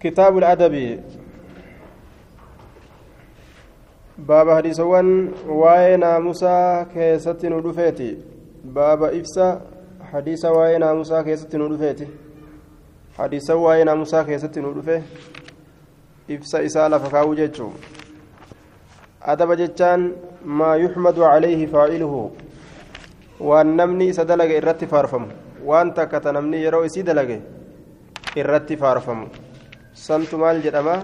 كتاب الأدب باب حديثوان واي ناموسا كيست ندفيتي باب إفسا حديث واي ناموسا كيست ندفيتي حديث واي ناموسا كيست ندفي إفسا إسالة فكاو جيتشو أدب جتان ما يحمد عليه فاعله وأن نمني سدلق إرتي فارفم waan takka ta namni yeroo isii dalage irratti faarfamu santu maal jedhama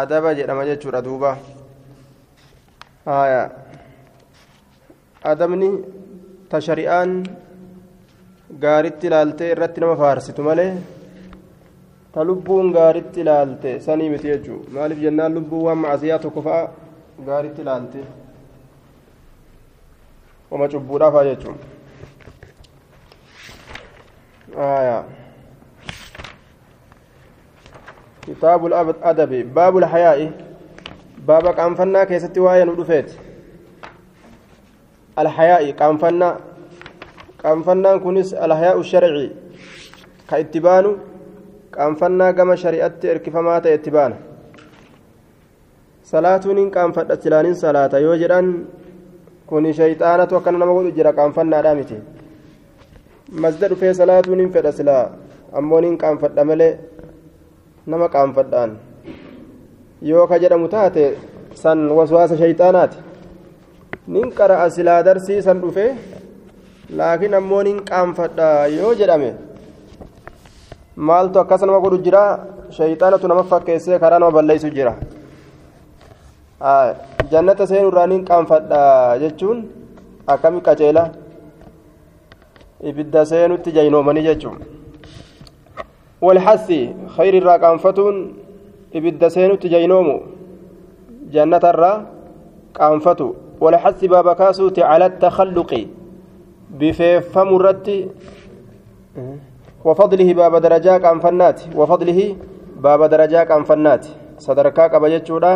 adaba jedhama jechuudha duuba haya adabni ta shari'aan gaaritti ilaaltee irratti nama faarsitu malee ta lubbuun gaaritti ilaalte sanii miti jechuu maaliif jennaan lubbuun waan macasiyaa tokko fa'a gaaritti ilaalte wama cubbuudhaafaa jechuun آية كتاب الأدب باب الحياء باب قنفنا كيست وايا ندفيت الحياء قنفنا قنفنا كنس الحياء الشرعي كاتبان قنفنا كما شريعة اركفمات اتبان صلاة قنفت تلان صلاة يوجدان كوني شيطانة وكان نمو جرى قنفنا دامتي masda dhufee salaatuun hin fedha silaa ammoo nin qaanfadha malee nama qaanfadhaan yoo ka jedhamu taate san waswaasa shayxaanaati nin qara'a silaa darsii san dhufee laakiin ammoo nin qaanfadha yoo jedhame maaltu akkas nama godhu jira shayxaanatu nama fakkeessee karaa nama balleessu jira jannata seenurraa nin qaanfadha jechuun akkami qaceela ibidda seenutti jaynoomanii jechuun walxassi khayri irraa qaanfatuun ibidda seenutti jaynoomu jannatarraa qaanfatu walxassi baaba kaasuuti cala takhalluqi bifeeffamu irratti وفضله باب درجاء قانفنات وفضله باب درجاء قانفنات صدركا قبا جچودا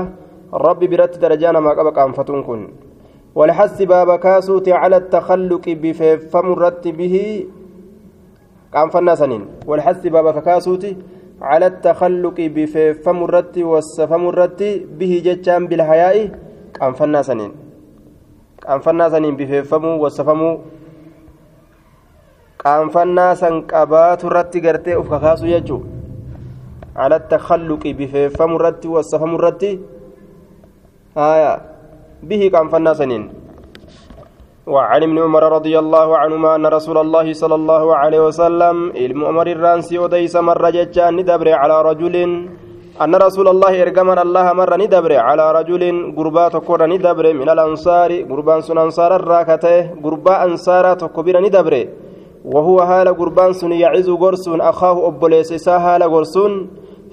ربي برت درجانا ما قبا قانفتون كن والحث باب كاسوت على التخلق بفم الرت به. قام فناسنين. والحث باب كاسوت على التخلق بفم الرت والسفم الرت به جتان بالحياء. قام فناسنين. قام فناسنين بفم والسفم قام فناسن قبات الرت غرتي اوف يجو. على التخلق بفم الرت والسفم الرت آية. به كان فناسنين وعن ابن عمر رضي الله عنهما أن رسول الله صلى الله عليه وسلم علم عمر الرانسي وديس مر جتان ندبر على رجل أن رسول الله إرجمن الله مر ندبر على رجل قربات كور ندبر من الأنصار قربان سن أنصار الراكته قربا أنصار تكبير ندبر. وهو هال قربان سن يعز قرسون أخاه أبوليس هال قرسون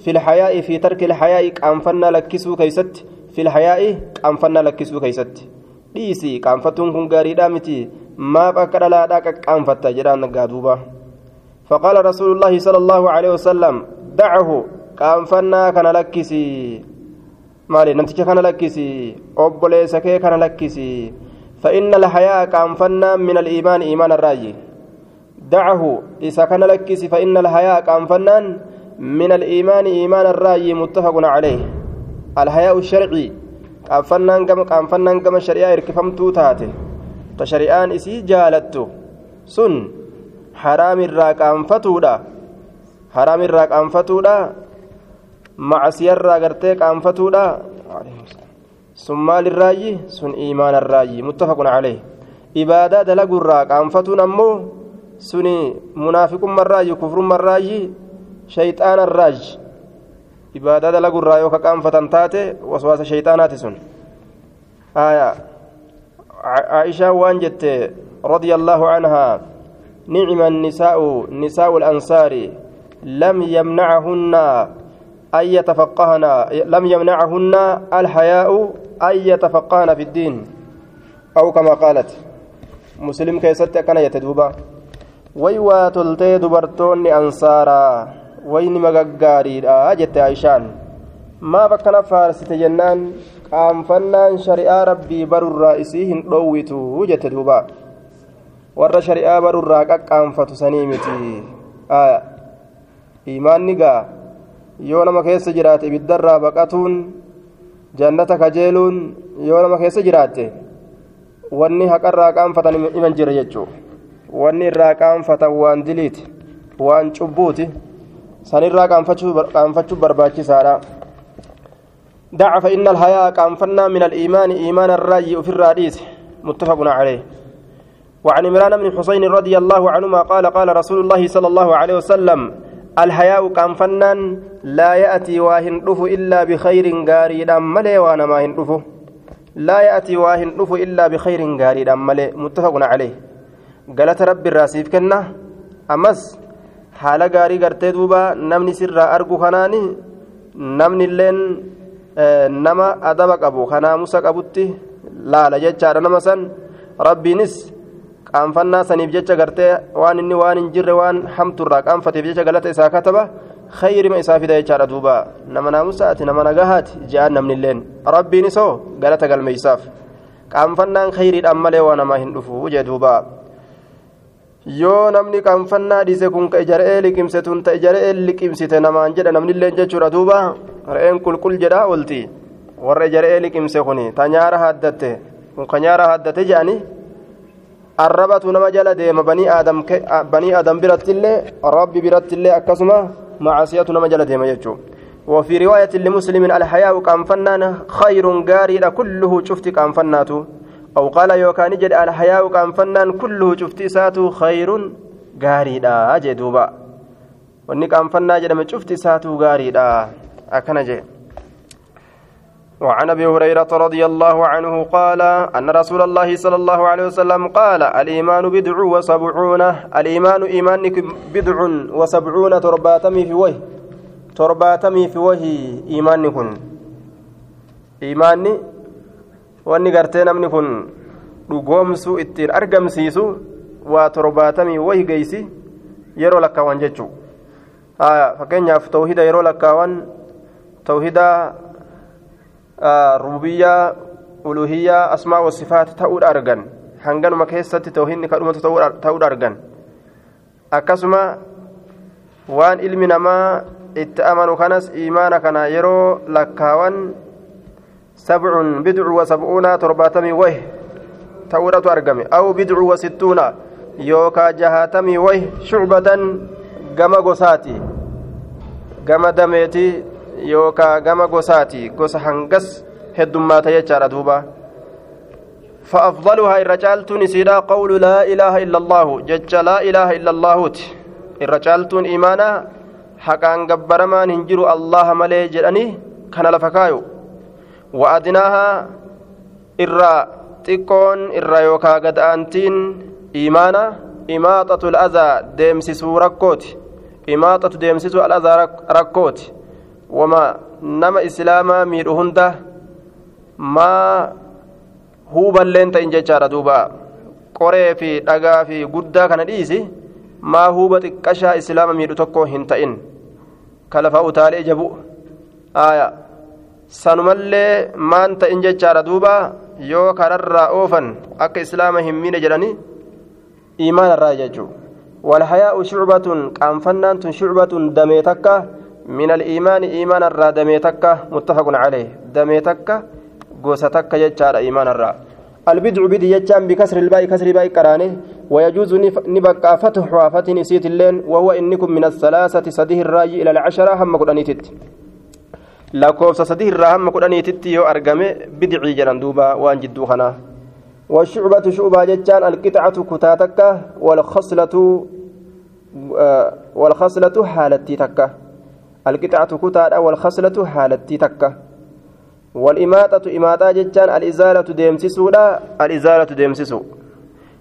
في الحياء في ترك الحياء أنفنا لكسو كيست. في الحياء قانفنا لكسو كيست dhiisi qaanfatuun kun gaariidha miti. Maaf akka dhalaadhaa qaqqaanfatta jedhaan nagaaduuba فقال رسول الله صلى الله عليه وسلم دعه قانفنا كان لكسي مالي نمتك كان لكسي أبوليس كي كان لكسي فإن الحياء قانفنا من الإيمان إيمان الراجي دعه إذا كان لكسي فإن الحياء قانفنا من الإيمان إيمان الراجي متفق عليه الحياء الشرعي qaanfannaan gama qaanfannaan gama shari'aa hirkifamtuu taate ta shari'aan isii jaalattu sun haraamirraa qaanfatuudha haraamirraa qaanfatuudha macsiyarraa gartee qaanfatuudha sun maalirraayyi sun iimaanarraayyi muttafaqun calee ibaadaa dalagurraa qaanfatuun ammoo suni munaafiqummarraayyi kufrummarraayyi shayxaanarraayyi ibaadaa dalagurraa yoo ka qaanfatan taate waswaasa shayxaanaati sun. عائشة وانجت رضي الله عنها نعم النساء نساء الأنصار لم يمنعهن أن يتفقهن لم يمنعهن الحياء أن يتفقهن في الدين أو كما قالت مسلم كيست كان يتدوبا ويوا تلتي دبرتون أنصارا wayni magaggaariidha jette aishaan. Maa bakkana faarsite jennaan qaanfannaan shari'aa rabbii barurraa isii hin dhoowwitu jette duuba. Warra shari'aa barurraa qaqqaanfatu sanii miti. Imaanni gaa. Yoo nama keessa jiraate ibiddarraa baqatuun jannata kajeeluun yoo nama keessa jiraatte wanni haqarraa qaanfatan iman jira jechuu. Wanni irraa qaanfatan waan diliiti waan cubbuuti sanirraa qaanfachuu barbaachisaadha. دع فإن الحياء قام من الإيمان إيمان الرأي في الرئيس متفق عليه وعن عمران بن حسين رضي الله عنهما قال قال رسول الله صلى الله عليه وسلم الحياء فنان لا يأتي واهن إلا بخير غاري ملي وأنا ما هن لا يأتي واهن إلا بخير غاري ملي متفق عليه قالت رب الراسيف كنا أمس حال غاري غرتي دوبا نمني سر أرجو خناني نمني اللين nama adaba qabu kanaamusa qabutti laala jechaadha nama san rabbiinis qaanfannaa saniif jecha gartee waan inni waan hin jirre waan hamturraa qaanfateef jecha galata isaa kataba khayrima isaa fida jechaadha duuba nama naamusaati nama nagahaati je'an namnilleen rabbiinis hoo galata galmeeysaaf qaanfannaan khayriidhaan malee waa namaa hin dhufu jee duuba yoo namni qaanfannaa dhiise kun ka ijara'ee liqimse tun ta ijara'ee liqimsite namaan jedha namnilleen jechuudha duuba re'een qulqul jedha olti warra ijara'ee liqimse kuni ta nyaara haddatte kun ka nyaara haddate jedhani arrabatu nama jala deema banii aadam banii aadam birattillee rabbi birattillee akkasuma macasiyatu nama jala deema jechuu وفي رواية لمسلم الحياء قام فنان خير غاري كله شفت أو قال يوكان جد الحياء قام فنان كله شفت ساتو خير غاري دا جدوبا قام فنان شفت ساتو غاري دا أكن جي وعن أبي هريرة رضي الله عنه قال أن رسول الله صلى الله عليه وسلم قال الإيمان بدع وسبعون. الإيمان ايمانك بدع وسبعون ترباتمي في وجه. ترباتمي في وجه ايمانكم إيماني wanni gartee namni kun dhugoomsuu ittiin argamsiisu waa torbaatamii wahi geeysi yeroo lakkaawan jechuu fakkeenyaaf tawhida yeroo lakkaawan tawhida rububiyyaa uluhiyyaa asmaa wasifaat ta'uudha argan hanganuma keessatti tawhidni kadhumatu ta'uudha argan akkasuma waan ilmi namaa itti amanu kanas imaana kana yeroo lakkaawan wa sab'uuna torbaatamii wah ta'uudhatu argame aw bidcu wa sittuuna yookaa jahaatamii wah shucbatan gama gosaati gama dameeti yookaa gama gosaati gosa hangas heddummaata jechaadha duuba فأفضلها الرجالتون سيدا قول لا إله إلا الله جج لا إله إلا الله الرجالتون إيمانا حقا قبر ما ننجر الله ملي جراني كان لفكايو وأدناها إرى تكون إرى يوكا قد أنتين إيمانا إماطة الأذى ديمسسو ركوت إماطة ديمسسو الأذى ركوت wama nama islaamaa miidhu hunda maa huuballeen ta'in jechaadha duuba qoree fi dhagaa fi guddaa kana dhiisi maa huuba xiqqashaa islaama miidhu tokko hin ta'in kalafa utaalee jabu aya sanumallee maan ta'in jechaadha duuba yoo kararraa oofan akka islaama hin miine jedhani iimaanarraa jechuu walhayaa'u shucbatun qaanfannaan tun shucbatun damee takka من الإيمان إيمان الرا دميتك متفق عليه دميتك قوستك يجار إيمان الرا البدع بدي يجان بكسر الباء كسر الباء كرانه ويجوز نبقى فتح وفتح نسيت اللين وهو إنكم من الثلاثة سده الراي إلى العشرة هم قرانيتت lakkoofsa sadii irraa hamma kudhaniititti yoo argame bidicii jedhan duuba waan jidduu kanaa والشعبة شعبة جتان القطعة كتاتك والخصلة والخصلة حالتي تكه القطعة كتاد والخصلة حالتي تكة والإماتة إماتة جتان الإزالة ديمسسولا الإزالة ديمسسو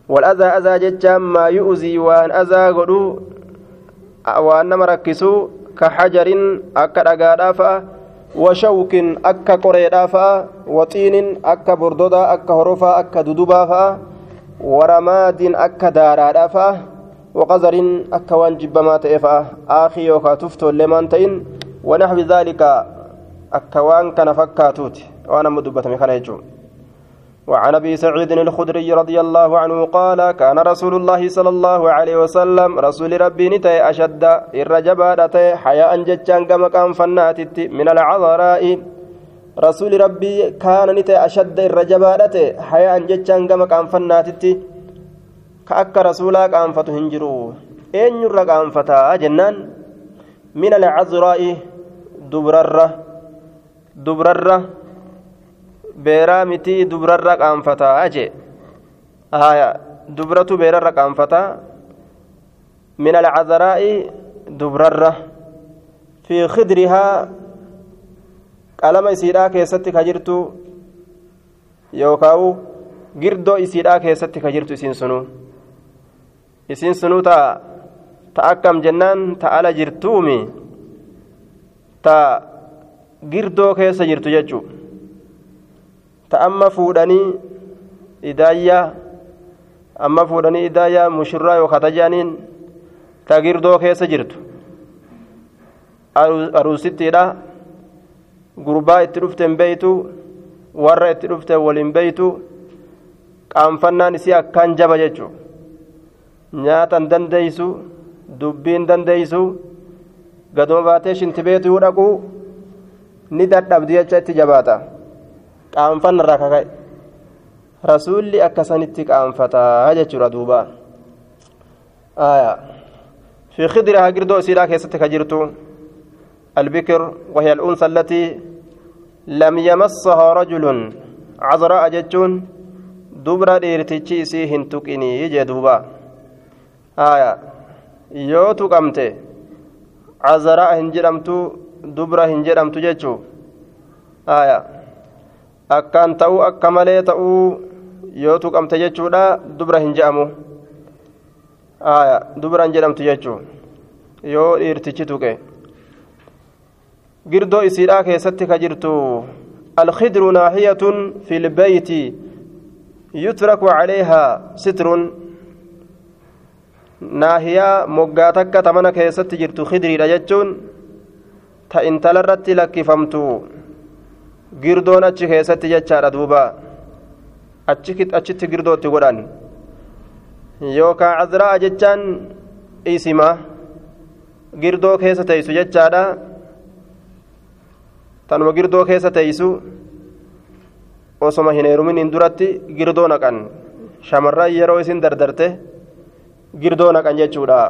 والأذى أذى جتان ما يؤذي وأن أذى غدو وأن مركسو كحجر أكا أغادا وشوك أكا قريدا وطين أكا بردودا أكا هرفا أكا ددوبا ورماد أكا دارادا وقذر أكوان جبما تئفا. آخي يوكا تفتو لمن تئن ونحو ذلك أكوان كان فكاتوت وأنا مدبة مكان وعن أبي سعيد الخدري رضي الله عنه قال كان رسول الله صلى الله عليه وسلم رسول ربي نتي أشد الرجبات حياء جتان كما كان فناتت من العذراء. رسول ربي كان نتي أشد الرجبات حياء جتان كما كان فناتت. كأك رسولا كان فتهنجرو اين يرى كان جنان من العذراء دبررة. دبررة. Beeraa mitii dubrarra qaanfataa jee haya dubratu beerarra qaanfataa min alcazaraa'i dubrarra fi khidrihaa qalama isiidhaa keessatti ka jirtu yookaawu girdoo isiidhaa keessatti ka jirtu isiin sunuu isiin sunuu ta ta akkam jennaan ta ala jirtuumi ta girdoo keessa jirtu jechuu ta amma fuudhanii idaayyaa amma fuudhanii idaayyaa mushurraa yookaan tajaaniin ta girdoo keessa jirtu aruusittiidha gurbaa itti dhufte hin beeytu warra itti dhufte waliin beeytu qaanfannaan isii akkaan jaba jechuudha nyaata hin dandeeysu dubbiin dandeeysu gaduma baatee shintibeetu yoo dhaqu ni dadhabdi jecha itti jabaata. Qaanfanna irraa kaka'e rasuulli akkasanitti qaanfataa jechuudha duuba في خدرها قردو سيلا كيست كجرتو البكر وهي الأنثى التي لم يمسها رجل عذراء جتون دبرا ديرتيتشي سي هنتقني جدوبا آية yoo tuqamte cazaraa hin jedhamtu dubra hin jedhamtu jechuu aya akkaan ta'uu akka malee ta'uu yoo tuqamte jechuudha dubra hin je'amu dubra hin jedhamtu jechuu yoo dhiirtichi tuqe girdoo isiidhaa keessatti ka jirtu الخدر ناحية في البيت يترك عليها ستر ناحية مقاتك تمنى كيست جرت خدري رجتون تإنتل الرت لك فمتو girdoon achi keessatti jechaadha duuba achitti girdootti godhan yookaan azraa jechaan isima girdoo keessa teessu jechaadha tanuma girdoo keessa teessu osoma hin heeruminiin duratti girdoo naqan shamarran yeroo isin dardarte girdoo naqan jechuudha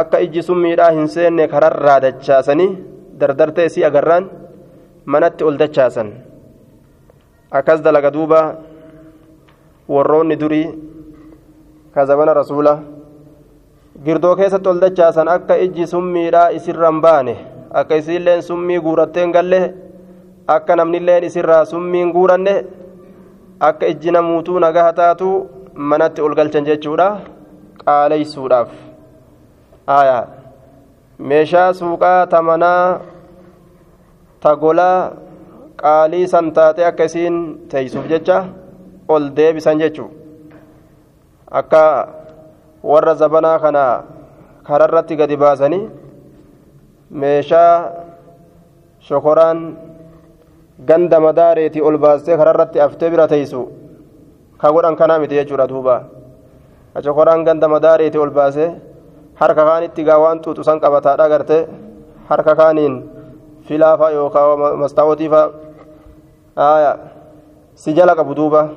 akka ijji summiidhaa hin seenne kararraa dachaasanii dardartee isii agarraan. Manatti ol dachaasan. Akkas dalaga duuba warroonni durii kazabana rasuula girdoo keessatti ol dachaasan akka ijji summiidhaa isirraan baane akka isiilleen summii guuratteen galle akka namnilleen isirraa summiin guuranne akka ijji namuutuu nagaha taatu manatti ol galchan jechuudha qaaleysuudhaaf aayaa meeshaa suuqaa tamanaa tagolaa qaalii san taate akka isiin teeysuuf jecha ol deebisan jechuu akka warra zabanaa kana kararratti gadi baasanii meeshaa shokoraan ganda madaareetii ol baastee kararratti aftee bira teeysu ka godhan kanaa miti jechuudha duuba shokoraan ganda madaareetii ol baasee harka kaanitti gaa waan xuuxu san qabataadha garte harka kaaniin filaafa yookaan mastaawotiifa si jala qabu duuba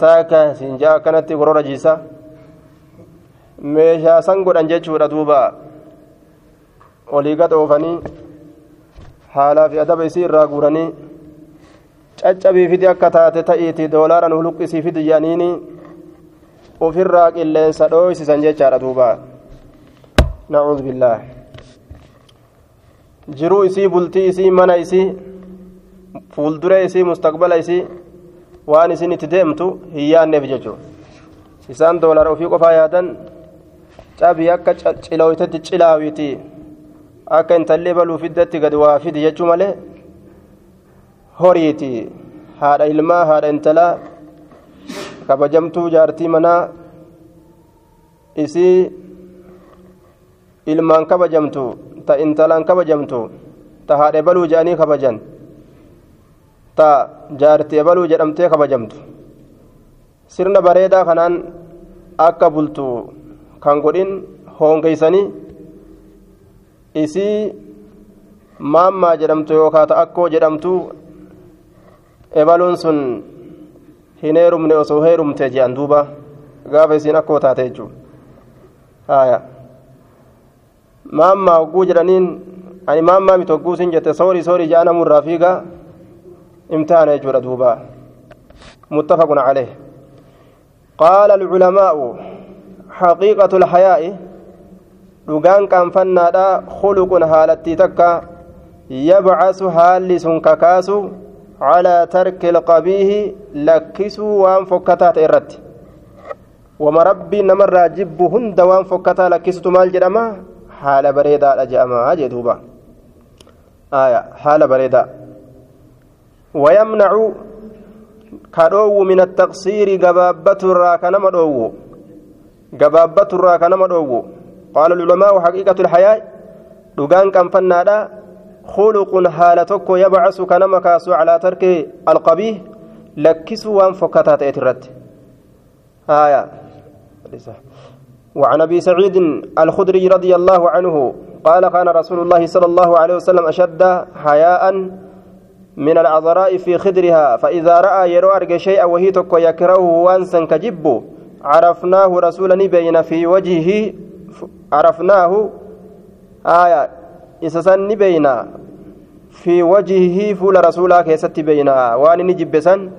taaka siinjaa akkanatti gorora jiisa meeshaa san godhan jechuudha duuba olii gad oofanii haalaa fi adaba isii irraa guuranii caccabii fidi akka taate ta'iiti doolaaran huluqqisii fidi jedhaniini ofirraa qilleensa dhooysisan jechaadha duuba nacuudhu billaah jiruu isii bultii isii mana isii fuulduree isii mustaqbala isii waan isin itti deemtu hin yaanneef jechuudha. Isaan doolara ofii qofaa yaadan cabii akka cilooytetti cilaawiti akka intallee baluu fiddatti gadi waa fidi jechuu malee horiiti. Haadha ilmaa haadha intalaa kabajamtuu jaartii manaa isii ilmaan kabajamtu ta intalaan kabajamtu ta haadhe baluu jedhanii kabajan ta jaartii ebaluu jedhamtee kabajamtu sirna bareedaa kanaan akka bultu kan godhin hoongeysanii isii maammaa jedhamtu yookaan akkoo jedhamtu ebaluun sun hin heerumne osoo heerumte jedhan duuba gaafa isiin akkoo taate jechuudha maammaa hogguu jedhaniin ani maammaa miti hogguu sin jette soorii soorii jedhan namurraa fiigaa imtihaana jechuudha duuba muttafaqun calee qaala alculamaa'u حقيقة الحياء dhugaan qaanfannaadha khuluqun haalattii takka yabcasu haalli sun kakaasu calaa tarki ilqabiihi lakkisuu waan fokkataa ta'e irratti wama rabbiin namarraa jibbu hunda waan fokkataa lakkisutu maal jedhama haala bareedaadha jedhama jee duuba aya haala bareedaa wayamnacu ka dhoowwu min attaqsiiri gabaabbaturraa ka nama dhoowwu gabaabbaturraa ka nama dhoowwu العلماء حقيقة الحياة دغان كان فنادا خلق حالتك يبعث كنما كاسو على ترك القبيح لكسوا وان فكتات اترت آية وعن أبي سعيد الخدري رضي الله عنه قال كان رسول الله صلى الله عليه وسلم أشد حياء من العذراء في خدرها فإذا رأى يرى أرجى شيئا وهي تكو يكره وأنسا كجب عرفناه رسولا بين في وجهه عرفناه آية إسسان بينا في وجهه فول رسولا كيست بينا وأن نجب سن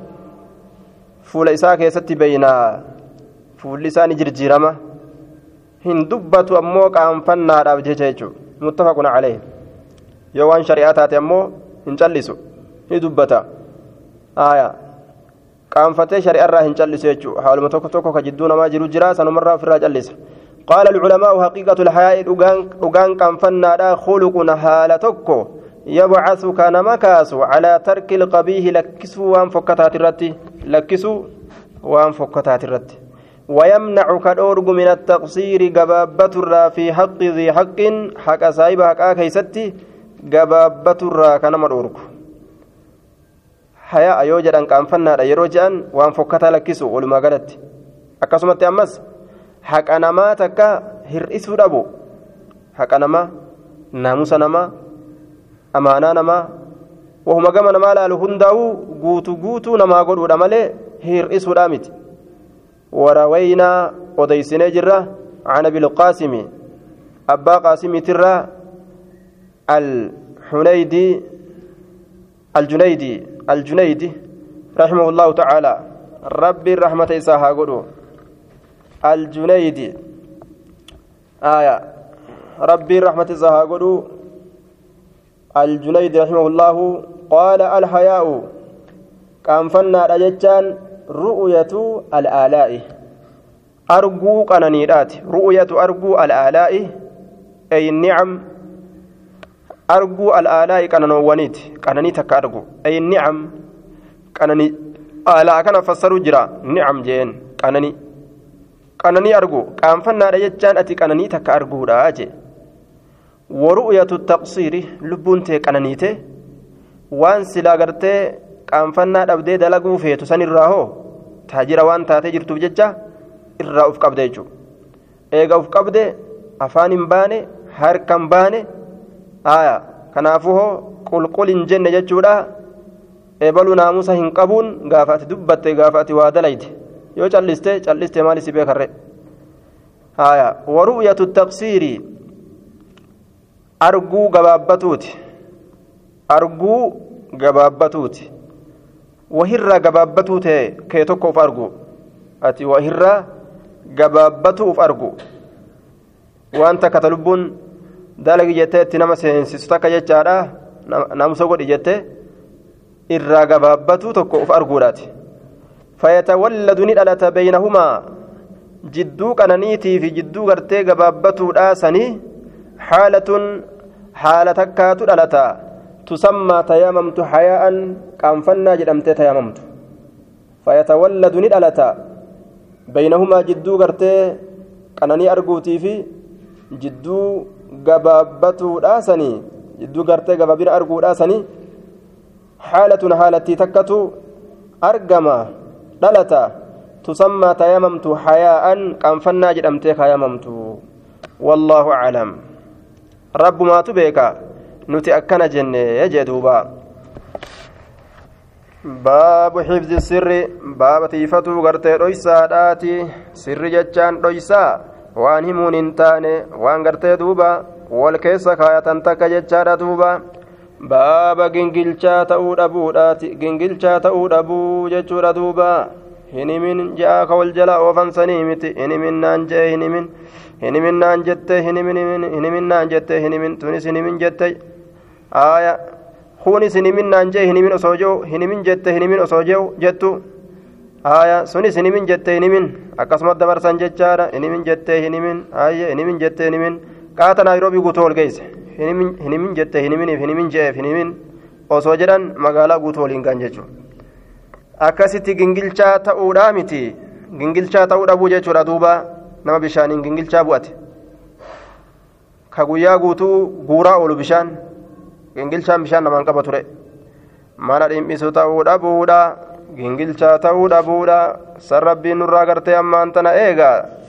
فول إساء كيست بينا فول لسان جرجيرما hin dubbatu ammoo qaanfannaadhaaf jecha jechuudha muttafaqun calee yoo waan shari'aa taate ammoo hin callisu ni dubbata aya qaanfatee shari'arraa hin callisu jechuudha haaluma tokko tokko ka jidduu namaa jiru jira sanumarraa ofirraa callisa قال العلماء حقيقة الحياء دغان كان فنادا خلق حالتك يبعث كان مكاس على ترك القبيح لكسو وان فكتات الرتي لكسو وان فكتات الرتي ويمنعك الأورج من التقصير جبابة الرا في حق ذي حق حق سايب حق كيستي جبابة الرا كان مرورك حياء يوجد أن كان فنادا يروجان وان فكتا لكسو ولما قالت أكسمت أمس haqa namaa takka hir'isuu dhabu haqa namaa naamusa namaa amaanaa namaa wahuma gama namaa laalu hundaa'uu guutuu guutuu namaa godhuudha malee hir'isuudha miti warawaynaa odeysinee jirra عن أبي القاسم أبا قاسم ترى الحنيدي الجنيدي الجنيدي رحمه الله تعالى. ربي الرحمة إساها قلوا الجنيدي. آية. ربي رحمة زها قدو. الجنيدي رحمه الله قال الحياء. كان فنا رجتان ru'uyatu al'aalaa'i arguu qananiidhaati. Ru'uyatu arguu al'aalaa'i ay ni'am. Arguu al'aalaa'i qananoowwaniiti. Qananii takka argu. Ay ni'am. Qanani aalaa kana fassaru jira. Ni'am jeen. Qananii qananii argu. Qaanfannaadha jechaan ati qananii takka arguudha jee. Waru'uyatu taqsiiri. Lubbuun tee qananiite waan silaa gartee qaanfannaa dhabdee dalaguu feetu san irraa hoo? Taajira waan taatee jirtuuf jecha irraa uf qabde jechuudha. Eega uf qabde afaan hin baane harka hin baane aya kanaafuu hoo qulqul hin jenne jechuudha. Eebaluu naamusa hin qabuun gaafa ati dubbatte gaafa ati waa dalayte yoo calliste calliste maal isi beekarre? Haya waru'yatu taqsiiri. Arguu gabaabbatuuti arguu gabaabbatuuti wahirraa gabaabbatuu ta'e kee tokko uf argu. Ati wahirraa gabaabbatu uf argu. Waan takka ta lubbuun dalagi jettee itti nama seensisu takka jechaadha. Naamusa godhi jettee irraa gabaabbatuu tokko uf arguudhaati. Fayyatawalladu ni dhalata beeynahumaa jidduu qananiitii fi jidduu gartee gabaabbatuudhaa sanii haalatun haala takkaatu dhalata. تسمى تياممت حياء كان فنا جدمت تياممت. فيتولد ندلة بينهما جدو غرتي قناني أرغوتي في جدو غبابتو داسني. جدو غرتي غبابير أرغو داسني. حالة حالتي تكتو. أرقما دلتا تسمى تيممت حياء كان فنا جدمتك يممت والله أعلم. رب ما تبيك. نتي أكنا جنة يجدوبا باب حفظ السر باب تيفتو غرتي رويسا سر جتشان رويسا waan himuun hin taane waan gartee duuba wal keessa kaayatan takka jechaadha duuba baaba gingilchaa ta'uu dhabuudhaati gingilchaa ta'uu dhabuu jechuudha duuba hinimin je'a ka wal jala oofan sanii miti hinimin naan je'e hinimin hinimin naan jette hinimin naan jette hinimin tunis hinimin jette aaya kunis hinimin naan je'e hinimin osoo je'u hinimin jette hinimin osoo je'u jettu aya sunis hinimin jette hinimin akkasumas dabarsan jechaadha hinimin jette hinimin ayye hinimin jette hinimin qaata naayiroobii guutuu ol geeyse hinimin jette hiniminiif hinimin je'eef hinimin osoo jedhan magaalaa guutuu waliin gaan jechuudha akkasitti gingilchaa ta'uudhaa miti gingilchaa ta'uu dhabuu jechuudha duuba nama bishaaniin gingilchaa bu'ate ka guyyaa guutuu guuraa oolu bishaan gingilchaan bishaan namaan qaba ture. Mana dhimmisu ta'uu dhabuudha. gingilchaa ta'uu dhabuudha. San rabbiin nurraa gartee ammaan tana eegaa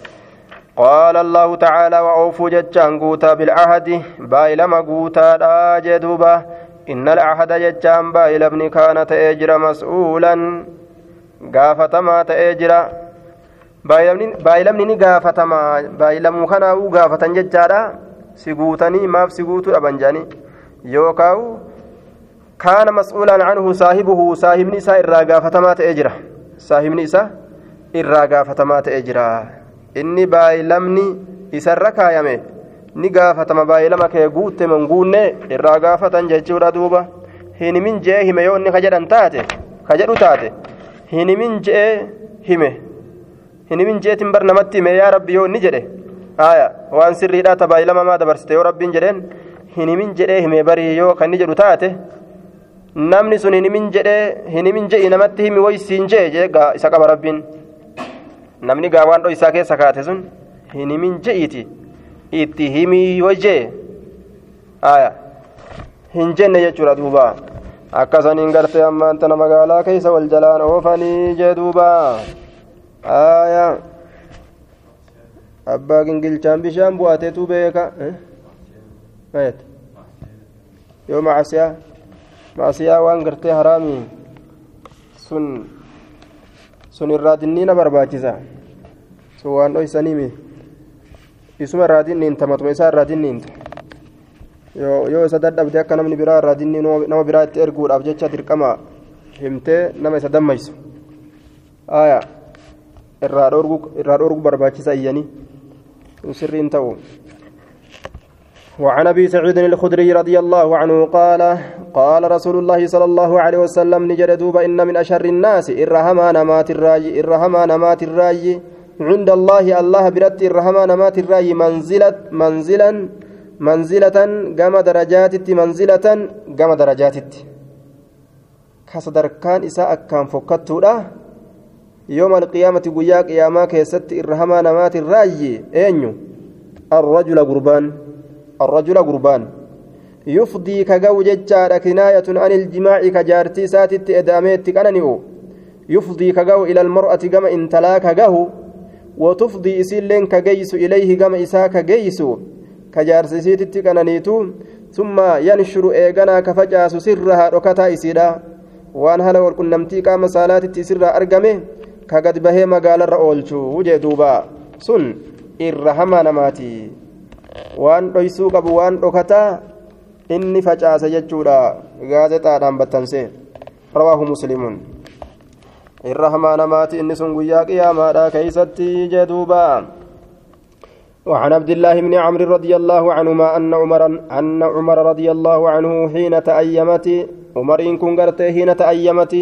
قال الله تعالى وأوفوا جتشان قوتا بالعهد بايلما قوتا لا جدوبا إن العهد جتشان بايل ابن كان تأجر مسؤولا قافتما تأجر بايلمني قافتما بايلمو كانوا قافة جتشارا سقوتني ما في سقوت أبنجاني yookaan kaana mas'uulaan canhu saahibuhu saahibni isaa irraa gaafatamaa ta'ee jira. Saahibni isaa irraa gaafatamaa ta'ee jira. Inni baay'ilamni isarra kaayame ni gaafatama. Baay'ilama kee guutte manguunne irraa gaafatan jechuudha duuba. Hinimin je'ee hime yoo inni kajedhan taate kajedhu taate hinimin je'ee hime. Hinimin je'eetiin bar namatti hime. Yaa rabbi yoo inni jedhe haaya waan sirriidhaa tabaayilamamaa dabarsite? Yoo rabbiin jedheen. Hinimin jedhee hime barii yoo kan jedhu taate namni sun hinimin jedhee hinimin je'i namatti himi woysiin jee jee isa qaba rabbiin namni gaa waan dho'isaa keessa kaate sun hinimin je'iiti itti himii wajjee aya hin jenne jechuudha duuba akkasaniin gartee ammaan tana magaalaa keessa wal jalaan oofanii jee duuba aya abbaa gingilchaan bishaan bu'ateetu beeka gartee haraamii sun sun irraa dinniina barbaachisa sun waan dhoysaniimi isuma irraa dinniinta matuma isaa irraa dinniinta yoo isa dadhabde akka namni biraa irraa dinnii nama biraa itti erguudhaaf jecha dirqama himtee nama isa dammaysu aya irraa dhoorgu barbaachisa iyyanii sun sirriin ta'u وعن أبي سعيد الخدري رضي الله عنه قال قال رسول الله صلى الله عليه وسلم نجد دوب إن من أشر الناس الرحمة نمات الرأي الرحمة نمات الرأي. عند الله الله برت الرحمة نمات الرأي منزلة منزلا منزلة قام درجات منزلة قام درجات كصدركان إساء كان فكتودا يوم القيامة قياك يا ما كيست الرحمة نمات الرأي. أينو الرجل قربان. الرجل قربان. يفضي كجو ججار كناية عن الجماع كجارتي ساتت إداميت كننئو يفضي كجو إلى المرأة كما انتلا كجه وتفضي إسلين كجيس إليه كما إسا كجيس كجارتي ساتت كننيتو. ثم ينشر إيغانا كفجاس سرها ركتا إسيدا. waan hala walqunnamtii qaama saalaatitti isirraa argame ka gad bahee magaalarra oolchu wujee duuba sun irra waan dhoysuu qabu waan dhokataa inni facaase jechuudha gaazexaadhaan battanse rawaahu muslimuun irra hamaa namaati inni sun guyyaa qiyaamaadha keeysatti jedhuuba وعن عبد الله بن عمرو رضي الله عنهما أن عمر أن عمر رضي الله عنه حين تأيمت عمر إن كن حين تأيمت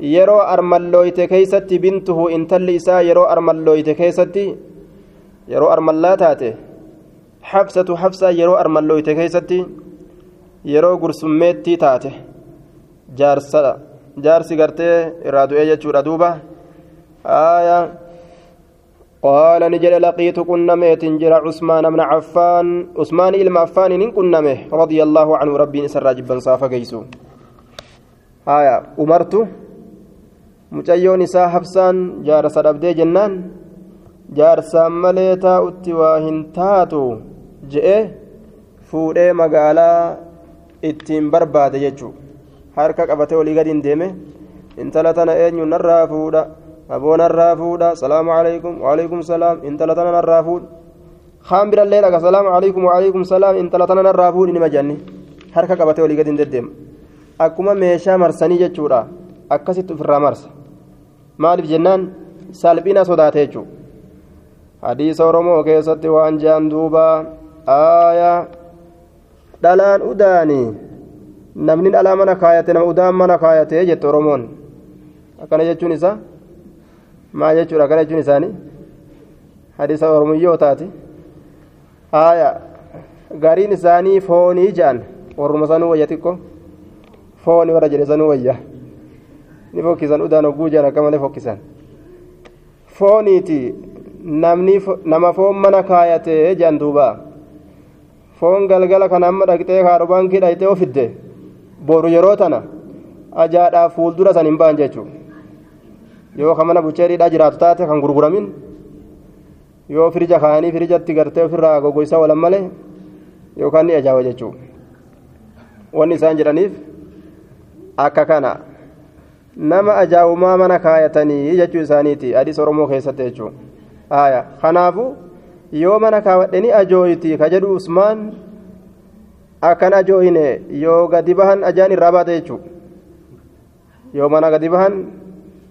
يرو أرملويت كيست بنته إن تلسا يرو أرملويت كيست يرو أرملاتاته حفصة حفصة يرو أرملويت كيستي yeroo gursummeettii taate jaarsadha jaarsi gartee irraa du'ee jechuudha duuba aayaa qaala ni jedhe laqiitu qunnameetin jira cusmaan bna caffaan usmaan ilma affaanin hin qunname radia allaahu canhu rabbiin isarraa jibbansaa fageysu haya umartu mucayyoon isaa habsaan jaarsa dhabdee jennaan jaarsaan malee taa'utti waa je'e fuudhee magaalaa ittiin barbaade jechuudha. Harka qabatee olii gadi hin deeme intala tana eenyu narraa fuudha aboo narraa fuudha salaamu alaikum waalaikum salaam intala tana narraa fuudha. Kaan birallee dhaga salaamu alaikum waalaikum salaam intala tana narraa fuudhi nima janni harka qabatee olii gadi hin deddeema. Akkuma meeshaa marsanii jechuudha akkasitti ofirraa marsa. Maaliif jennaan? Salphina sodaate jechuudha. Hadiisa oromoo keessatti waan je'an duuba aayaa dhalaan udaanii namni dhalaa mana kaayate nama udaan mana kaayate jette oromoon akkana jechuun isaa maa jechuudha akkana jechuun isaanii hadiisa oromiyyoo taati haaya gariin isaanii foonii ja'an warruma sanuu wayya xiqqo fooni warra jedhe sanuu wayya ni fokkisan udaan hogguu ja'an akka malee fokkisan fooniiti namni nama foon mana kaayate ja'an duuba foon galgala kana amma dhaqxee kaarobaan kee dhayxee ofidde boru yeroo tana ajaadhaaf fuuldura san hin ba'an jechuudha yoo ka mana bucheeriidhaa jiraatu taate kan gurguramin yoo firija kaanii firijatti gartee ofirraa gogoysaa walan malee yookaan ni ajaa'iba jechuudha wanni isaan jedhaniif akka kana nama ajaa'umaa mana kaayatanii jechuu isaaniiti hadiisa oromoo keessatti jechuudha haaya kanaafu yoo mana kaawwadhanii ajooyti ka jedhu usmaan akkan ajooyine yoo gadi bahan ajaan irraa baate jechuudha yoo mana gadi bahan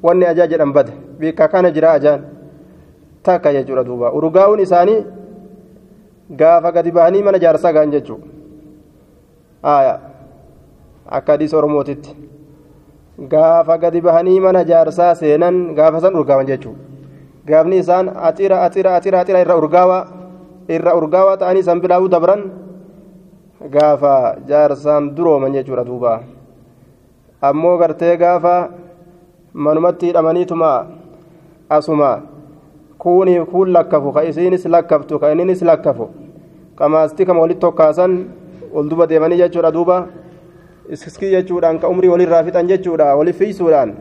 wanni ajaa jedhan bade bikka kana jira ajaan takka jechuudha duuba urgaa'uun isaanii gaafa gadi bahanii mana jaarsaa gahan jechuudha akka hadiisa oromootitti gaafa gadi bahanii mana jaarsaa seenan gaafa san urgaawan jechuudha gaafni isaan axira axira axira axira irra urgaawaa irra urgaawaa ta'anii san bilaa'uu dabran gaafa jaarsaan durooman jechuudha duuba ammoo gartee gaafa manumatti hidhamaniituma asuma kuuniif kuun lakkafu ka isiinis lakkaftu ka inninis lakkafu qamaasti kama walitti tokkaasan ol duba deemanii jechuudha duuba iskii jechuudhaan ka umrii walirraa fixan jechuudha wali fiisuudhaan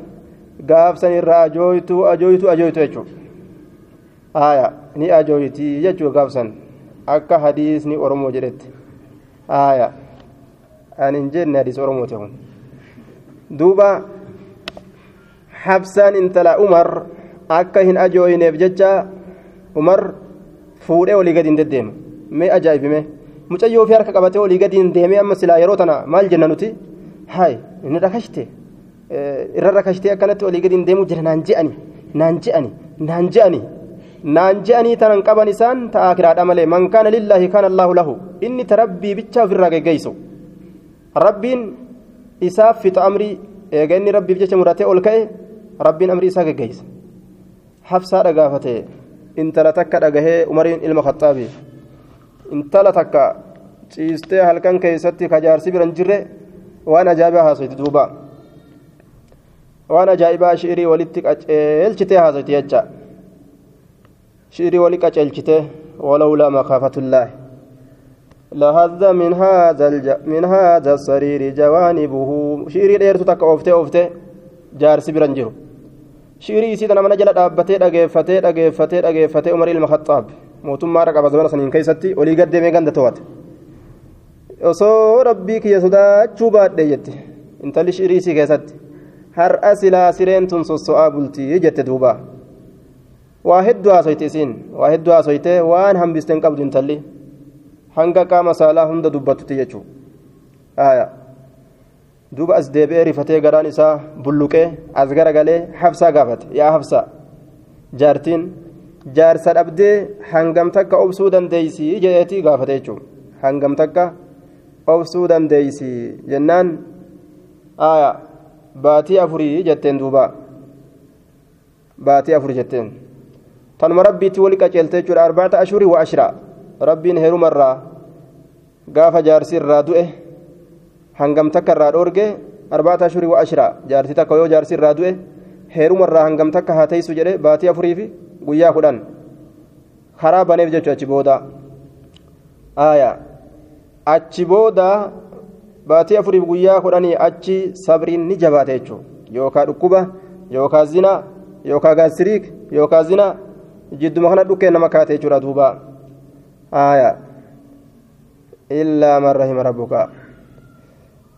gaafsan irraa ajooytu ajooytu ajooytu jechuudha haaya ni ajooyti jechuudha gaafsan akka hadiisni oromoo jedhetti haaya ani hin jenne hadiis oromooti kun duuba habsaan intala umar akka hin ajooyneef jecha umar fuudhee olii gadi hin deddeema mee ajaa'ibime mucayyoo fi harka qabatee olii gadi hin deemee amma silaa yeroo tana maal jenna nuti haay inni rakashte irra rakashtee akkanatti olii gadi hin deemuu jira naan je'ani naan je'ani naan je'ani naan je'anii tanan qaban isaan ta'a kiraadha malee man kaana lillaahi kaana allaahu lahu inni ta rabbii bicha ofirraa geggeessu rabbiin isaaf fixa amrii eega inni rabbiif jecha muratee ol ka'e rabbiin amrii isaa geggeessa habsaa dhagaafate intala takka dhagahee umariin ilma khaxaabi intala takka ciistee halkan keessatti kajaarsi biran jirre waan ajaa'ibaa haasoyti duuba waan ajaa'ibaa shi'irii walitti qaceelchitee haasoyti jecha shi'irii wali qaceelchite walawlaa makaafatullaahi لهذا من هذا الج... من هذا السرير جوانبه شيري ديرتو تك اوفته اوفته جارسي برنجرو شيري سيدنا من جل دابته دغيفته دغيفته دغيفته عمر المخطاب mootummaa raqaba zamana saniin keessatti olii gad deemee ganda to'ate osoo rabbii kiyya sodaachuu baadhe jette intalli shiriisii keessatti har'a silaa sireen tun sosso'aa bultii jette duuba waa hedduu haasoyte isiin waa hedduu haasoyte waan hambisten qabdu intalli hanga qaama saalaa hunda dubbattutti jechuu aya duuba as deebi'ee rifatee garaan isaa bulluqee as garagalee habsaa gaafate yaa habsaa jaartiin jaarsa dhabdee hangam takka obsuu dandeeysi jedheeti gaafate jechuun hangam takka obsuu dandeeysi jennaan aya baatii afurii jetteen duuba baatii afur jetteen tanuma rabbiitti wali qaceelte jechuudha arbaata ashurii wa ashraa rabbiin heerumarraa gaafa jaarsi irraa du'e hangam takka irraa dhoorge arbaata ashurii wa ashraa jaarsi takka yoo jaarsi irraa du'e heerumarraa hangam takka haa teessu jedhe baatii afurii fi guyyaa kudhan karaa baneef jechuudha achi booda aayaa achi booda baatii afuriif guyyaa kudhanii achi sabriin ni jabaate jechuudha yookaan dhukkuba yookaan zina yookaan gaasiriik yookaan zina jidduma kana dhukkee nama kaate jechuudha duuba. Aayaa. Illaa man rahima rabbuka.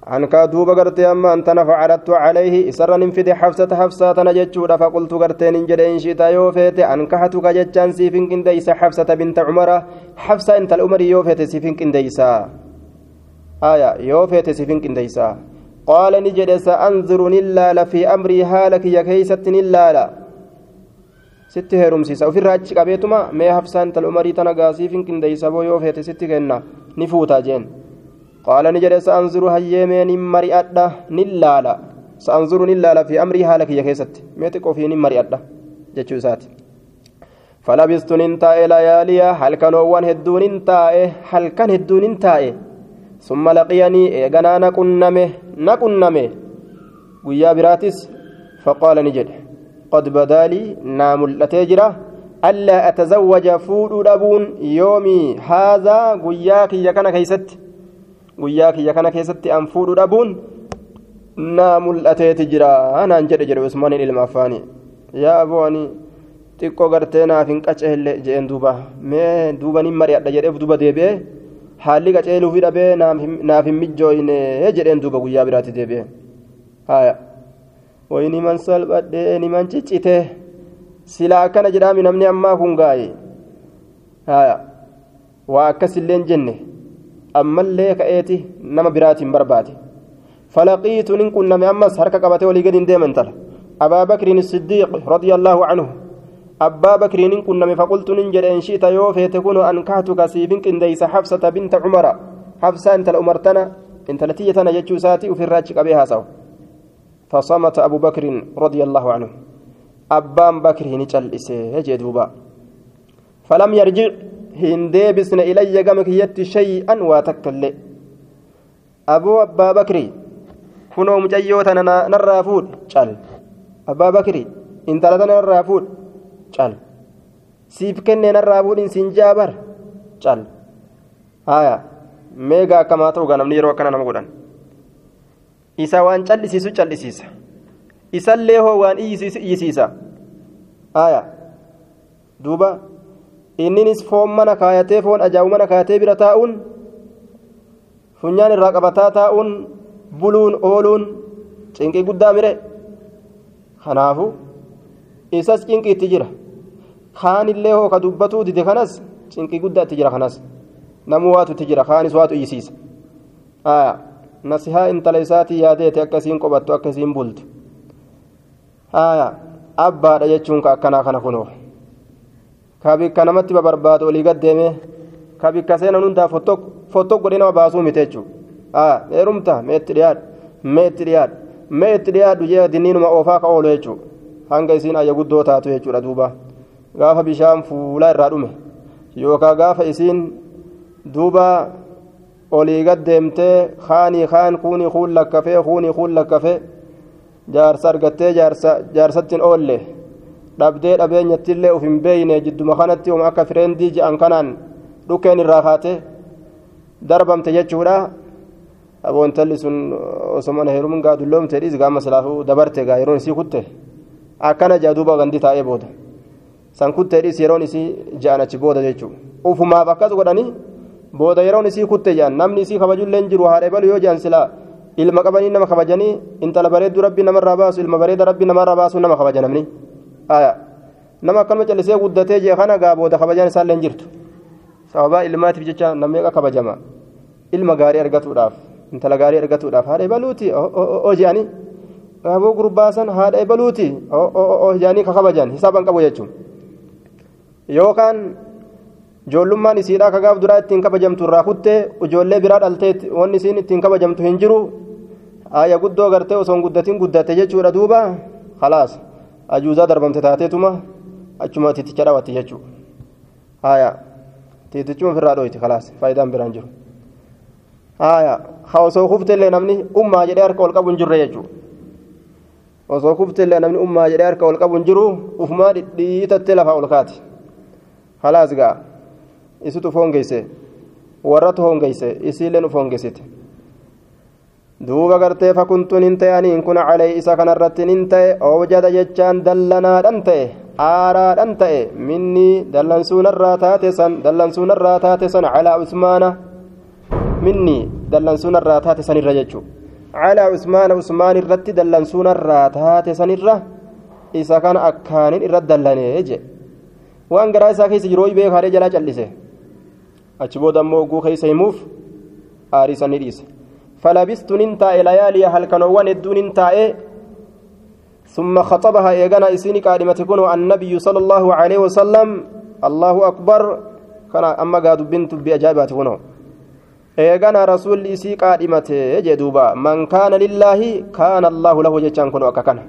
عنك دوب غرتي أما أنت فعلت عليه إسر ننفذ حفصة حفصة نجتشود فقلت غرتي ننجد إن شئت يوفيت أنكحتك جتشان سيفن كنديس حفصة بنت عمر حفصة أنت الأمر يوفيت سيفن كنديسا آية يوفيت سيفن كنديسا قال نجد سأنظر نلال في أمري هالك يا كيست sitti heerumsiisa. Ofirraa achi qabeetuma mee hafsaan tal umarii tana gaasiifin qindeeysaboo yoo feete sitti kenna. Ni fuuta jeen. Qaala ni jedhe sa'anzuru hayyeemee nin mari'adha nin laala. Sa'anzuru nin laala fi amrii haala kiyya keessatti. Mee xiqqoo fi nin mari'adha jechuu isaati. Falabistu nin taa'e layaaliyaa halkanoowwan hedduun nin taa'e halkan hedduun nin taa'e. Summa laqiyanii eeganaa naqunname guyyaa biraatis faqaala ni jedhe. قد بدالي نام الأتجرة ألا أتزوج فود أبون يومي هذا وياك يا كان كيست keessatti an fuudhu dhabuun naa mul'ateeti jira anaan jedhe jedhe usmaaniin ilma affaani yaa abooni xiqqoo gartee naaf hin qaceelle jeen duuba mee duuba nin mari'adha jedheef duuba deebi'e haalli qaceeluufi dhabee naaf hin mijjooyne jedheen duuba guyyaa biraatti deebi'e haya wayi niman salphadhee niman ciccite silaa akkana jedhaami namni ammaa kun gaaye haya waa akkasilleen jenne ammallee ka'eeti nama biraatiin barbaade falaqiitu nin qunname ammas harka qabatee walii gadi hin deeman tala abaa bakriin siddiiq radia allaahu canhu abbaa bakriin nin qunname faqultu nin jedhe in shi'ta yoo feete kunu ankaatuka siifin qindeeysa xabsata binta cumara xabsaa intala umartana intala tiyya tana jechuu isaati ufirraa achi qabee haasawu فصمت أبو بكر رضي الله عنه أبان بكر نجل إسيه جدوبا فلم يرجع gama kiyyatti shay'an waa takka illee aboo abbaa bakri kunoo mucayyoo tana narraa fuudh cal abbaa bakri intala tana narraa fuudh cal siif kennee narraa fuudhin siin jaabar cal haya meegaa akkamaa ta'u gaa namni yeroo akkana nama godhan isa waan callisiisu callisiisa isallee hoo waan iyyisiisa haya duuba inninis foon mana kaayatee foon ajaa'u mana kaayatee bira taa'uun funyaan irraa qabataa taa'uun buluun ooluun cinqii guddaa mire kanaafu isas cinqii itti jira kaanillee hoo ka dubbatuu dide kanas cinqii guddaa itti jira kanas namuu waatu itti jira kaanis waatu iyyisiisa nasihaa intala isaatii yaadeete akkasiin qobattu akkasiin bultu abbaadha jechuun ka akkanaa kana kunoo ka bikka namatti barbaadu olii gaddeeme ka bikka seenan hundaa fottoo godhee nama baasuu miti jechuudha heerumta meetti dhiyaadhu meetti dhiyaadhu meetti dhiyaadhu jee dinniinuma oofaa ka oolu jechuudha hanga isiin ayya guddoo taatu jechuudha duuba gaafa bishaan fuulaa irraa dhume yookaan gaafa isiin duuba olii gaddeemtee kaanii kaan kuunii kuun lakkafee kuunii kuun lakkafee jaarsa argattee jaarsattiin oolle. dhabdee dhabeenyattillee uf hin beeyne jidduma kanatti uma akka fireendii je'an kanaan dhukkeen irraa kaate darbamte jechuudha aboontalli sun osoma na heerumun gaa dhiis gaama silaafuu dabarte gaa yeroon isii kutte akkana jea duuba gandi taa'ee booda san kutte dhiis yeroon isii je'an achi booda jechuu ufumaaf akkas godhanii booda yeroon isii kutte je'an namni isii kabajullee hin jiru haadha balu yoo je'an silaa ilma qabanii nama kabajanii intala bareedduu rabbi namarraa baasu ilma bareeda rabbi namarraa baasu nama kabaja namni nama akkanuma callisee guddatee jee kana gaa booda kabajaan isaallee hin jirtu sababaa ilmaatiif jecha namni kabajama ilma gaarii argatuudhaaf intala gaarii argatuudhaaf haadha ebaluuti o je'anii gaaboo gurbaasan haadha ebaluuti o je'anii ka kabajan hisaaban qabu jechuun yookaan ijoollummaan isiidhaa ka gaaf duraa ittiin kabajamtu irraa kuttee ijoollee biraa dhaltee wanni isiin ittiin kabajamtu hin jiru aya guddoo gartee osoo guddatiin guddatte jechuudha duuba khalaas ajuuzaa darbamte taateetuma achuma titicha dhawatti jechuudha haya titichuma ofirraa dhoyti khalaas faayidaan biraan jiru haya ha osoo kuftellee namni ummaa jedhee harka ol hin jirre jechuudha osoo kuftellee namni ummaa jedhee harka ol hin jiru ufumaa dhidhiitattee lafaa ol kaati gaa isitu foongeesse warratu hoongeesse isiilleen uf hoongeessite duuba gartee fakuntuun hin ta'e aniin kun calee isa kanarratti hin ta'e oojada jechaan dallanaadhan ta'e aaraadhan ta'e minni dallansuunarraa taate san dallansuunarraa taate san calaa usmaana minni dallansuunarraa taate sanirra jechuudha calaa usmaana usmaan irratti dallansuunarraa taate sanirra isa kana akkaanin irra dallanee je waan garaa isaa keessa jiru ho'i beekaadhee jalaa callise achi booda ammoo oguu keessa himuuf aarii sanni dhiise فلبست ننتاء ليالي هل كانوا ندون ننتاء ثم خطبها إيغانا إسيني كلمة تكون النبي صلى الله عليه وسلم الله أكبر كان أما قاد بنت بأجابات هنا إيغانا رسول إسي كلمة جدوبا من كان لله كان الله له جتشان كنوا أكاكنا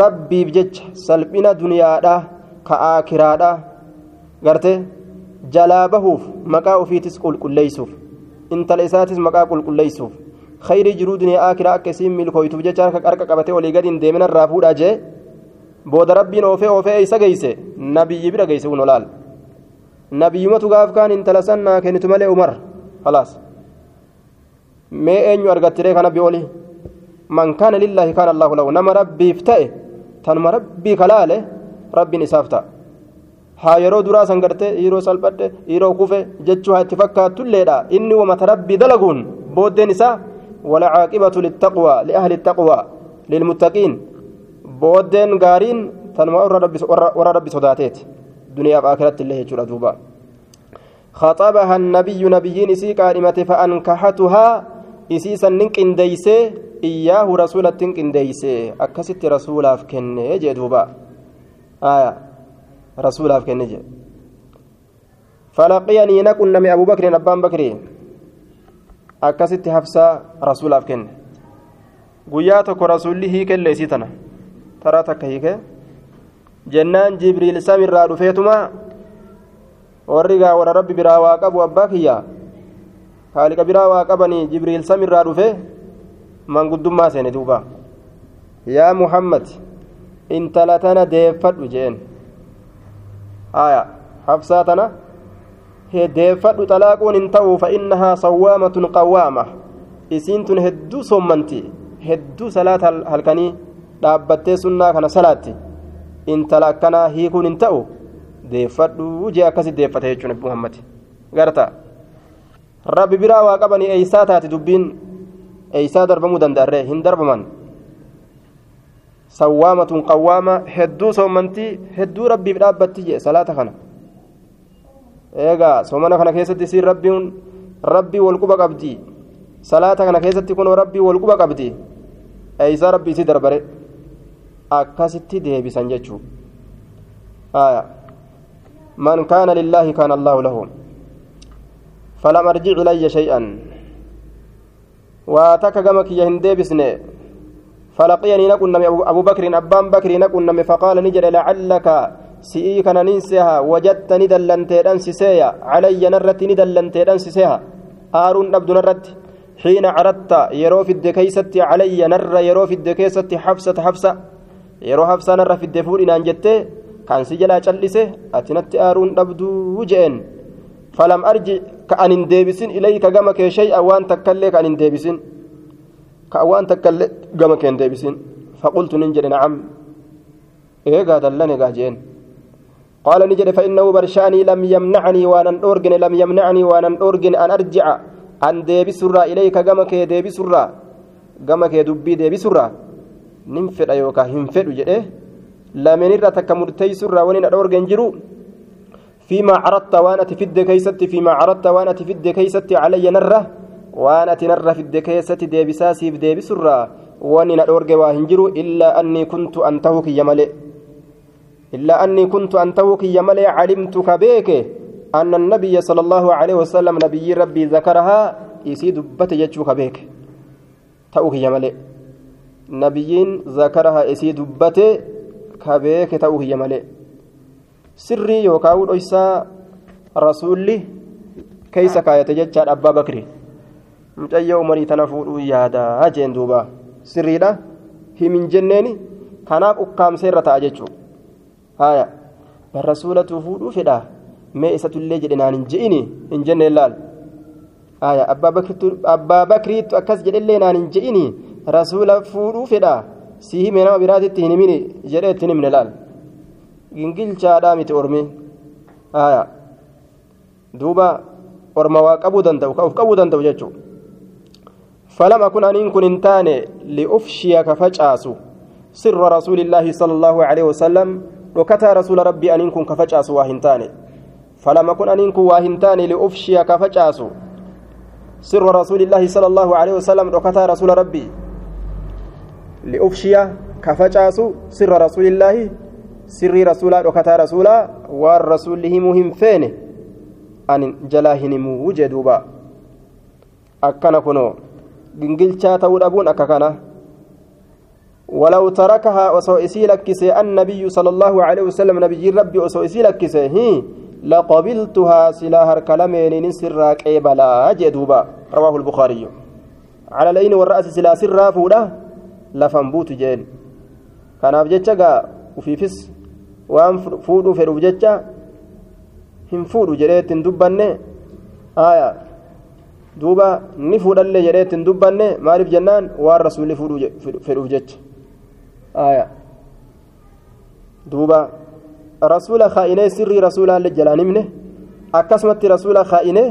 ربي بجتش سلبنا دنيا دا كآكرا دا قرتي جلابهوف مكاو في تسقل كليسوف intala isaatis maqaa qulqulleessuuf khayrii jiruu duniyaa akiraa akka isiin milkooytuuf jechaan ka qarqa qabatee walii gadi hin deemin irraa fuudhaa jee booda rabbiin oofee oofee isa geeyse nabiyyi bira geeyse kun olaal nabiyyumatu gaaf kaan intala san kennitu malee umar halaas mee eenyu argattiree kana bi'ooli man kaana lillaahi kaana allaahu lahu nama rabbiif ta'e tanuma rabbii kalaale rabbiin isaaf ta'a haa yeroo duraa san gartee yeroo salphadhe yeroo kufe jechuu haa itti fakkaatulleedha inni wamata rabbii dalaguun booddeen isaa walcaaqibatu littaqwaa liahli ittaqwaa lilmuttaqiin booddeen gaariin tanuma warra rabbi sodaateeti duniyaaf akiratti illee jechuudha duuba خطبها النبي نبيين إسي قائمة فأنكحتها إسي سنن قنديسي إياه رسولة قنديسي أكست رسولا فكن جدوبا آية rasuulaaf kenne jedhe falaqiyanii naqun nami abuu bakriin abbaan bakrii akkasitti habsaa rasuulaaf kenne. Guyyaa tokko rasuulli hiikellee isii tana. Taraa takka hiike jennaan jibriil samirraa dhufeetuma warri gaa warra rabbi biraa waa qabu abbaa kiyya haaliqa biraa waa qabanii jibriil samirraa dhufe manguddummaa seene duuba. Yaa muhammad intala tana deeffadhu jeen آية حفصاتنا هديفت طلاقون انتهوا فإنها صوامة قوامة إسينتن هدو صمنتي هدو صلاة هلكني dhaabbattee sunnaa kana salaatti intala akkanaa hiikuun hin ta'u deeffadhu jee akkasi deeffate jechuun nabi muhammad garta rabbi biraa waa qabanii eeysaa taate dubbiin eeysaa darbamuu danda'arree hin darbaman Hedduu soomantii hedduu rabbiif dhaabbatti jee salaata kana eegaa soomana kana keessatti isiin rabbiin rabbii walquba qabdi salaata kana keessatti kunoo rabbii walquba qabdi eeysaa rabbii isii darbare akkasitti deebisan jechuu aya man kaana lillaahi kaana allaahu lahu falam arjic ilayya shay'an waa takka gama kiyya hin deebisne فلقيني نكن أبو بكر أبان بكر نكن فقال نجد لعلك سئي كان ننسها وجدت ندلنت أنسسيا علي نرت ندلنت أنسسيها آرون أبد نرت. حين عرضت يرو في الدكيسة علي نر يرو في الدكيسة حفصة حفصة. يرو حفصة نر في الدفور إن أنجدت كان سجلا جلسه أتنت آرون أبد وجئن. فلم أرجع كأن ديبسين إليك جمك شيئا وأن تكلك أن ديبسين كأوان تكل قام كان ديبسين فقلت ننجر نعم إيه دلني قاجين قال نجد فإنه برشاني لم يمنعني وأنا أرجن لم يمنعني وأنا أرجن أن أرجع أن ديبس الرا إليك قام كي ديبس الرا قام كي دبي ديبس الرا ننفر أيوكا هنفر جئه لمن الرا تكمرتيس الرا ونين أرجن جرو فيما عرضت وأنا تفد كيست فيما عرضت وأنا تفد كيست علي نره waan ati narra fidde keessatti deebisaa siif deebisurraa wanni na dhoorge waa hin jiru illaa annii kuntu an tahuu kiyya malee illaa annii kuntu an tahuu kiyya malee calimtu ka beeke sala allahu aleyhi wasalam nabiyyi rabbii zakarahaa isii dubbate jechuu ka beeke ta'uu kiyya malee nabiyyiin zakarahaa isii dubbate ka beeke ta'uu kiyya malee sirrii yookaan dhoysaa rasuulli keeysa kaayate jechaadha abbaa bakrii mucayyoo umarii tana fuudhuu yaadaa jeen duuba. Sirriidha. Himin jenneeni. Kanaaf ukkaamsee irra ta'a jechuudha. Haaya. Barra suulatu fuudhuu fedha. Mee isatullee jedhe naan hin je'ini. Hin jenneen laal. Aya abbaa bakriittu akkas jedhellee naan hin je'ini. Rasuula fuudhuu fedha. Si hime nama biraatitti hin himini jedhee ittiin himne laal. Gingilchaadhaa miti ormi. Aya duuba orma waa qabuu danda'u ka uf qabuu danda'u jechuu فلم أكن أن كن انتاني لأفشي كفجأس سر رسول الله صلى الله عليه وسلم وكتا رسول ربي أن كن كفجأس واهنتاني فلم أكن أن كن واهنتاني لأفشي كفجأس سر رسول الله صلى الله عليه وسلم وكتا رسول ربي لأفشي كفجأس سر رسول الله سر رسول وكتا رسول والرسول مهم فين؟ أن جلاهن موجدوبا. أكنا كنو. Gingilchaa ta'uu dhabuun akka kana. ولو تركها وسوئسي لكسي النبي صلى الله عليه وسلم نبي ربي وسوئسي لكسي هي لقبلتها سلاها الكلمين نسر قبلا جدوبا رواه البخاري على العين والرأس سلا سر فودا لفنبوت جين كان أبجتشا وفي فس وان فودو فيرو بجتشا هم فودو جريت دبني آية duuba ni fuudhallee jedhee ittiin dubbanne maaliif jennaan waan rasuulli fedhuuf jecha duuba rasuula kaa'inee sirrii rasuulaallee jalaan himne akkasumatti rasuula kaa'inee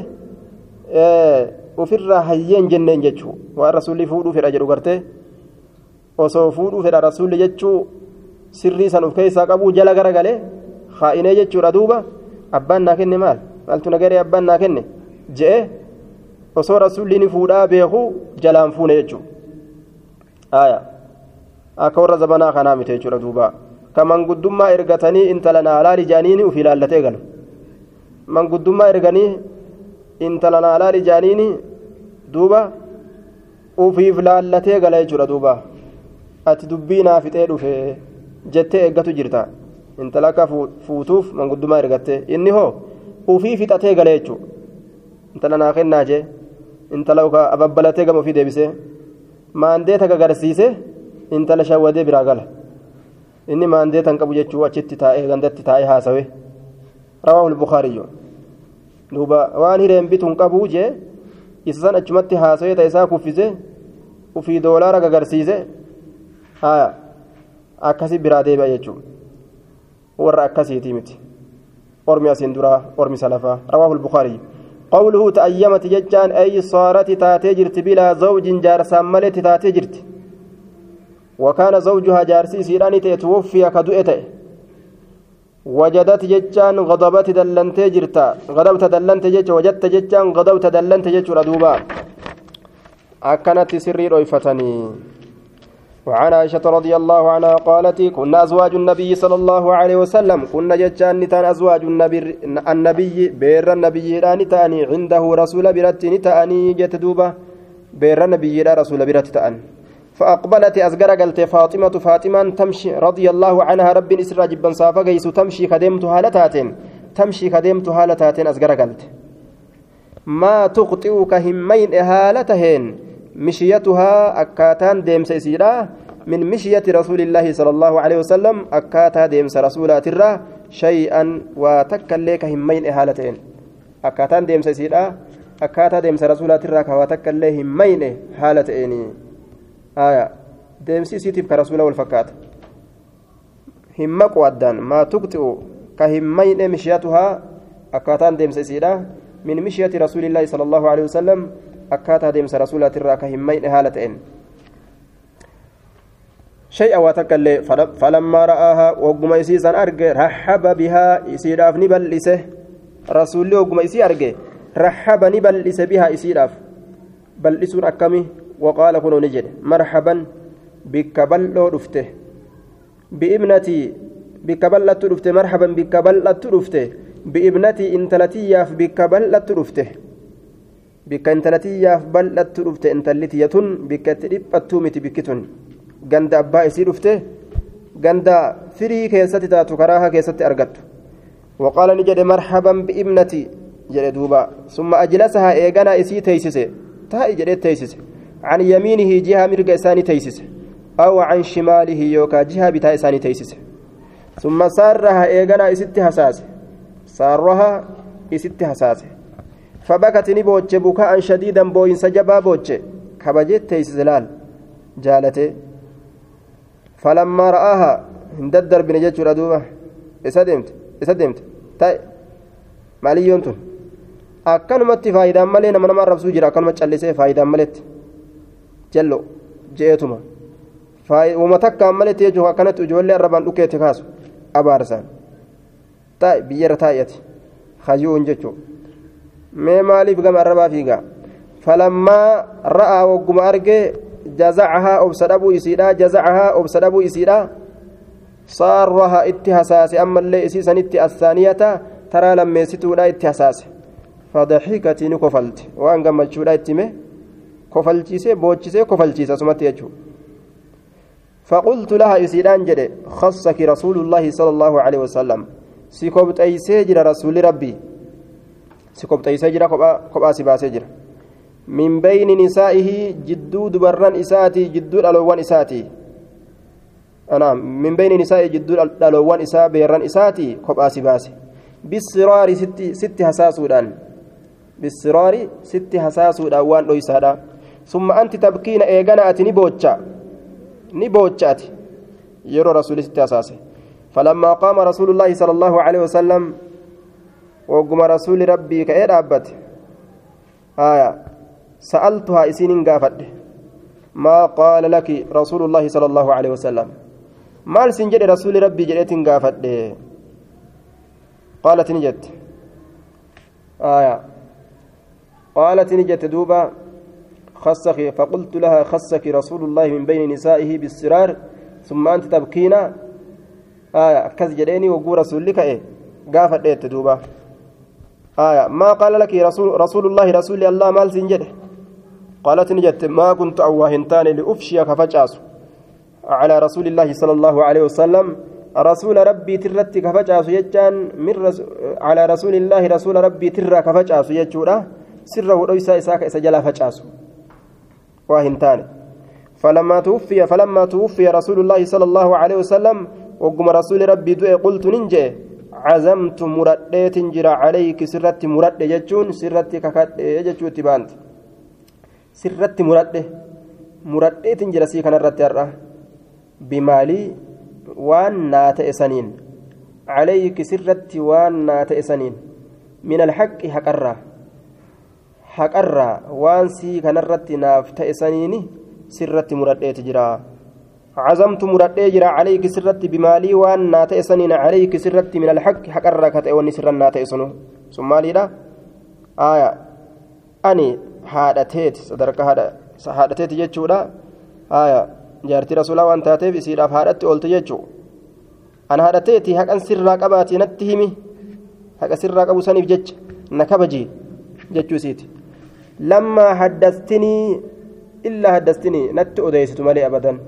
ofirraa hayyeen jenneen jechuu waan rasuulli fuudhuu fedha jedhu gartee osoo fuudhuu fedha rasuulli jechuu sirrii san of keessaa qabuu jala garagalee kaa'inee jechuudha duuba abbaan naa kenne maal maaltu nagaree abbaan naa kenne je'ee osoo rasuulli ni fuudhaa beeku jalaan fuune jechuudha akka warra zabanaa kanaa miti jechuudha duuba ka manguddummaa ergatanii intala naalaali jaaniini uf ilaallatee galu manguddummaa erganii intala naalaali jaaniini duuba ufiif laallatee gala jechuudha duuba ati dubbii naa fixee dhufe jettee eeggatu jirta intala akka fuutuuf manguddummaa ergattee inni hoo ufii fixatee gala jechuudha intala naa kennaa jee intala ababbalatee gama ofii deebisee maandeeta gagarsiise intala shawwadee biraa gala inni maandeetan qabu jechuu achitti taa'ee gandatti taa'ee haasawe rawaahu lbukaariyyu duuba waan hireen bituun qabuu jee isa san achumatti haasawee ta isaa kuffise ufii doolaara gagarsiise haya akkasi biraa deebi'a jechuu warra akkasiitii miti ormi asiin duraa ormi salafaa rawaahu lbukaariyyu قوله تأيمت ججان أي صارت تاتي جرت بلا زوج جارسا ملت تاتي جرت. وكان زوجها جارسي سيراني توفي كدؤت وجدت ججان غضبت دلنت جرتا. غضبت دلنت جج وجدت ججان غضبت دلنت جج ردوبا أكنت سري رويفتني وعن عائشة رضي الله عنها قالت كنا أزواج النبي صلى الله عليه وسلم. كنا جتان نتان أزواج النبي النبي بير النبي نتاني عنده رسول برت نتاني جتدوبة بير النبي رسول برت تأن. فأقبلت أزقر قلت فاطمة فاطمة تمشي. رضي الله عنها رب إسراء جبا صافا تمشي خدمت هالتات تمشي خدمت هالتات أزقر قلت ما تخطئك همين هالتهن مشيتها أكاتان ديمس إسيرا من مشية رسول الله صلى الله عليه وسلم أكاتا ديمس رسولات الرا شيئا وتكليك همين إهالتين. أكاتان ديمس إسيرا أكاتا ديمس رسولات الرا كواتكلي همين هالتين آية. ديمس إسيتيف كرسول والفكات. همك ودان ما تقطع كهمين مشيتها أكاتان ديمس إسيرا من مشية رسول الله صلى الله عليه وسلم akkaataa deemsa rasuulaatirraa ka hin mayne haala ta'een shay'a waa takka illee falammaa ra'aahaa wagguma isiisan arge raxaba bihaa isiidhaaf ni bal'ise rasuulli wagguma isii arge raxaba ni bal'ise bihaa isiidhaaf bal'isuun akkami waqaala kunoo ni jedhe marxaban bikka bal'oo dhufte bi'ibnatii bikka bal'attu dhufte marxaban bikka bal'attu dhufte bi'ibnatii intalatiyyaaf bikka bal'attu dhufte bikka intalatiyyaaf bal'attu dhufte intalli tiyyatun bikka itti dhiphattuu miti bikki tun ganda abbaa isii dhufte ganda firii keessatti taatu karaaha keessatti argattu waqaala ni jedhe marhaban bi'ibnati jedhe duuba summa ajlasahaa eeganaa isii teeysise taa'i jedhe teeysise عن يمينه جهة مرق إساني تيسس أو عن شماله يوكا جهة بتاع إساني تيسس ثم سارها إيغانا إستي حساس سارها إستي حساس فبكت نبوتش بكاء شديدا بوين سجبا بوتش كبجت تيسلال جالته فلما رآها هنددر بنجت ردوبة إسدمت إسدمت تاي ماليون تون akkanumatti faayidaan malee nama nama arrabsuu jira akkanuma callisee faayidaan maletti jallo je'eetuma wama takkaan maletti jechuun akkanatti ijoollee arrabaan dhukeetti kaasu abaarsan taa'e biyyarra taa'eeti hayyuun jechuudha mee maaliif gama arrabaa fiigaa falammaa ra'aa wagguma argee jazacahaa obsa dhabuu isiidha jazacahaa obsa dhabuu isiidha saarraha itti hasaase ammallee isii sanitti assaaniyata taraa lammeessituudha itti hasaase fadaxikati ni kofalte waan gammachuudha ittime kofalchiisee boochisee kofalchiisa asumatti jechuudha فقلت لها إسيدان جدي خصك رسول الله صلى الله عليه وسلم سيكوبت أي سيجر رسول ربي سيكوبت أي سيجر كوبا سيبا سيجر من بين نسائه جدود بران إساتي جدود ألوان إساتي أنا من بين نسائه جدود ألوان إسا بيران إساتي كوبا سيبا سي بالسرار ست ست هساسودان بالسرار ست هساسودان وان لويسادا ثم أنت تبكين إيغانا أتني بوتشا boochaati yeroo rasuuli sitti hasaase. فلما قام رسول الله صلى الله عليه وقم رسول ربي كأي أبت آية. سألتها إسين قافت ما قال لك رسول الله صلى الله عليه وسلم؟ ما سنجد رسول ربي جريت قافت قالت نجت. آية. قالت نجت دوبا. خصك فقلت لها خصك رسول الله من بين نسائه بالسرار. ثم أنت تبكين آية. أكز جديني وقول رسول لك إيه. قافت. إيه. تدوبا آية ما قال لك رسول, رسول الله رسول الله مال سنجد؟ قالت نجت ما كنت أواهنتان لأفشيك فجأس. على رسول الله صلى الله عليه وسلم رسول ربي ترتك فجأس يجان من رس... على رسول الله رسول ربي ترك فجأس يجورا سر وليس إساك إسجل فجأس. واهنتان فلما توفي فلما توفي رسول الله صلى الله عليه وسلم وقم رسول ربي دوء قلت ننجي. cazamtu muradheetin jira calayki sirratti muradhe jechuun sirratti kakadhe jechuu itti baante sirratti muradhe muradheetin jira sii kanarratti har'a bimaalii waan naa ta'e saniin calayki sirratti waan naa ta'e saniin min alhaqi haqarraa haqarraa waan sii kanarratti naaf ta'e saniini sirratti muradheeti jira عزمت مردي جرا عليك سرت بمالي وان ناتئ سنين عليك سرت من الحق حقرك تئ ونسر ناتئ سنو ثم ليلا آية أني haadhateet sadarkaa haadhateeti jechuudha haya jaartii rasuulaa waan taateef isiidhaaf haadhatti oolte jechuu an haadhateeti haqan sirraa qabaati natti himi haqa sirraa qabu saniif jecha na kabaji jechuu isiiti lammaa haddastinii illaa haddastinii natti odeysitu malee abadan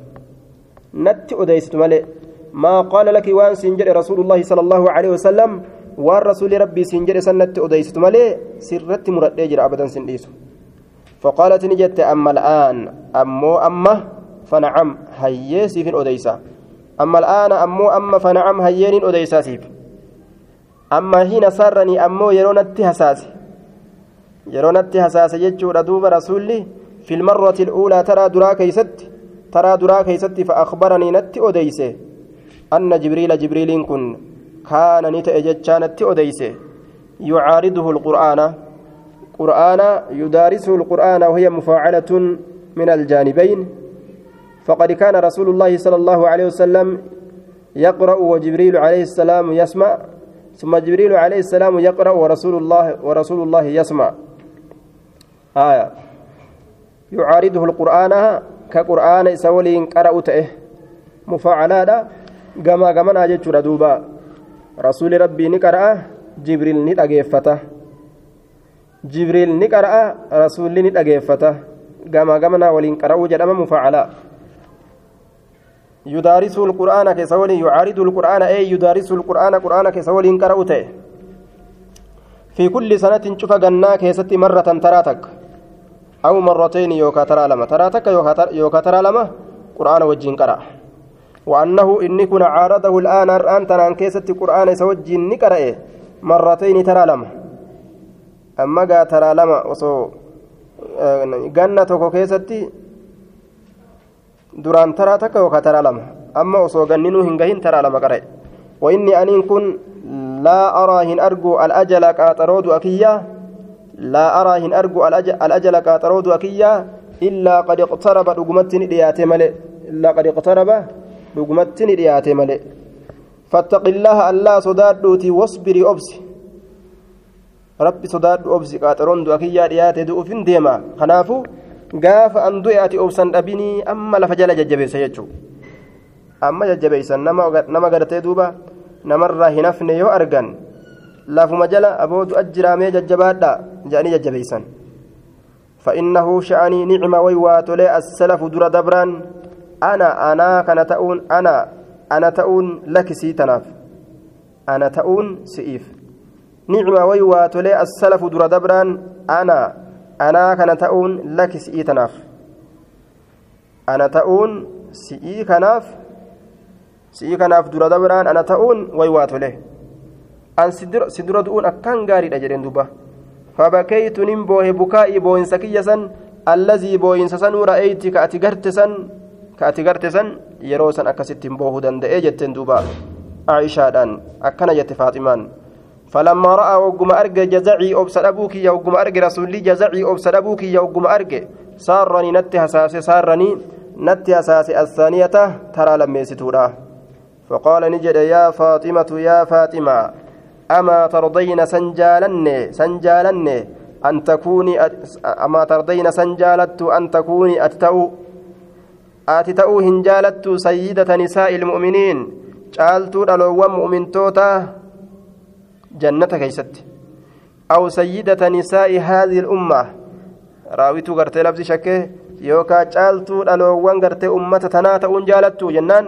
natti odeysitu malee maa qaala laki waan siin jedhe rasuulullaahi sala allaahu aleyhi wasalam waan rasuuli rabbii siin jedhe san natti odeysitu malee sirratti muradhee jira abadan sin dhiisu فقالت نجت أما الآن أمو أما فنعم هيا سيف أديسا أما الآن أمو أما فنعم هيين أديسا سيف أما حين سرني أمو يرونت حساس يرونت حساس يجور دوب رسولي في المرة الأولى ترى درا كيست ترى درا كيست فأخبرني نت أديسه أن جبريل جبريل كن كان نتأججانت أديسه يعارضه القرآن قرآن يدارسه القرآن وهي مفاعلة من الجانبين فقد كان رسول الله صلى الله عليه وسلم يقرأ وجبريل عليه السلام يسمع ثم جبريل عليه السلام يقرأ ورسول الله ورسول الله يسمع آية يعارضه القرآن كقرآن سولين قرأته مفاعلة كما كما ناجت دوبا رسول ربي نقرأ جبريل نتأجفته jibriil ni qara'a rasuulli ni dhageeffata gamaa gamanaa waliin qara'uu jedhama mufaacalaa yudaarisu lqur'aana keessa waliin yucaaridu lqur'aana ee yudaarisu lqur'aana qur'aana keessa waliin qara'u ta'e fi kulli sanatin cufa gannaa aw marratayni yookaa taraa lama taraa takka yookaa taraa lama qur'aana wajjiin qara'a وأنه إني كن عارضه الآن الآن تنان كيست قرآن سوجي نقرأ مرتين ترى لما amma gaa taraa lama osoo ganna tokko keessatti duraan taraa takka yookaan taraa lama amma osoo ganninuu hin gahin taraa وإني أنين كن لا أرى أرجو الأجل قاطرود أكيا لا أرى هن أرجو الأجل قاطرود أكيا إلا قد اقترب رقمتني دياتي ملئ إلا قد اقترب رقمتني دياتي ملئ فاتق الله الله صدادوتي واصبري أبسي. ربي صداد أبسي قاطرون دو أكيا دياتي دو أفن ديما. خنافو قاف أن دعاتي أبسن أبني أما لفجل ججبيس يجو. أما ججبيس نما قرتي دوبا. hin hafne yoo argan lafuma jala aboodu ajjiraamee jajjabaadha jedhanii jajjabeeysan فإنه شأني نعمة ويواتولي السلف در دبران أنا أنا كان تؤون أنا أنا تؤون لك سيتناف أنا تؤون سئيف نعمة ويواتولي السلف در دبران أنا أنا كان تؤون لك سئيتناف أنا تؤون سئي كناف ana ta'uun way waa tole an si dura du'uun akkaan gaariidha jedheen duba fabakeytu nin boohe bukaa'ii booyinsa kiyya san allazii booyinsa sanuu ra'eeyti ka ati garte san ka ati garte san yeroo san akkasittiin boohuu danda'ee jetteen duuba aishaadhaan akkana jette faaximaan فلما رأى وقم أرجع جزعي أبصر أبوك يا وقم أرجع رسولي جزعي أبصر أبوك يا وقم أرجع سارني نتي حساسي سارني نتي حساسي الثانية ترى لما يستورا فقال نجد يا فاطمة يا فاطمة أما ترضين سنجالن سنجالن أن تكوني أما ترضين سنجالت أن تكوني أتتو أتتو هنجالت سيدة نساء المؤمنين caaltuu dhaloowwan mu'mintoota jannata keeysatti aw sayyidata nisaa'i haadhihi lumma raawituu gartee labsi shakke yookaa caaltuu dhaloowwan gartee ummata tanaa ta'uun jaalattu jennaan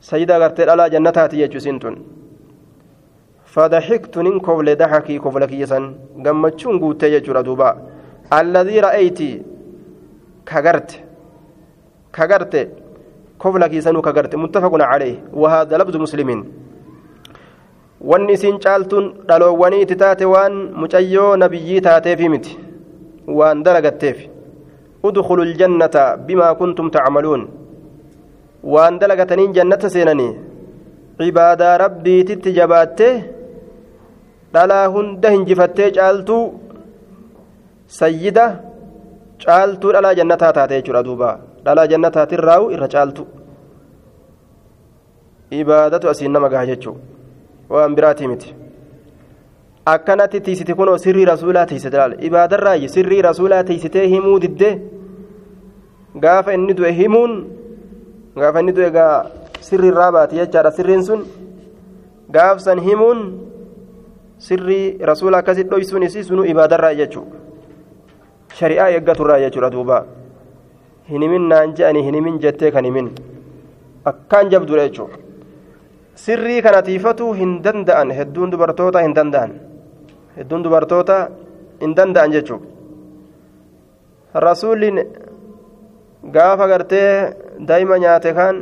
سيدة غرتي على جنتها تيجو سنتون فضحكت نين كفل ضحكي كفلك يسن قمتشون قوت يجو دوبا الذي رأيت كغرت كغرت كفلك يسن كغرت متفق عليه وهذا لفظ مسلمين wanni isin caaltuun dhaloowwaniiti taate waan mucayyoo nabiyyii taateefi miti waan dalagatteef udkhulu ljannata bimaa kuntum tacmaluun waan dalagataniin jannata seenanii cibaadaa rabbiititti jabaattee dhalaa hunda hinjifattee caaltuu sayyida caaltuu dhalaa jannataa taate jechuudha duuba. Dhalaa jannataatirraa'u irra caaltu. Ibaadatu asiin nama gaha jechuu. Waan biraatii miti. Akkanatti tiisite kunoo sirrii rasuulaa tiisite laal? Ibaadarraayi sirrii rasuulaa tiisitee himuu diddee gaafa inni du'e himuun gaafa inni du'e egaa sirri irraa baati jechaadha. Sirriin sun gaafsan himuun sirrii rasuula akkasit dhoysuun isii sunuu ibaadarraa jechuudha shari'aa eeggaturraa jechuudha duuba. Hin himin naan je'anii hin himin jettee kan himin. Akkaan jabduudha jechuudha sirrii kana tiifatuu hin danda'an hedduun dubartoota hin danda'an. Hedduun dubartoota hin danda'an jechuudha rasuulli gaafa gartee daa'ima nyaate kan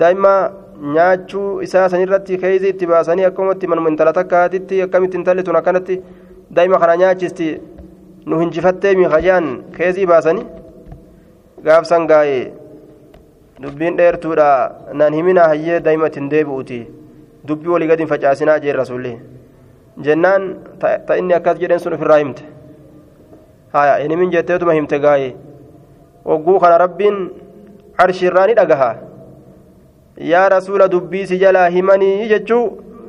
daa'ima nyaachuu isaa sanirratti keeyzi itti baasanii akkumatti manuma intala takkaatitti akkamitti intalli tun akkanatti daa'ima kana nyaachisti nu hinjifattee miikajaan keezii baasanii gaafsan gaa'ee dubbiin dheertuudha. Naan himinaa hayyee daa'ima ittiin deebi'uuti. Dubbii walii gadi hin facaasinaa jeen rasuulli. Jennaan ta inni akkas jedheen sun ofirraa himte. Haya hin himin jetteetuma himte gaa'ee. Wagguu kana rabbiin arshiirraa ni dhagaha yaa rasuula dubbii si jalaa himanii jechuu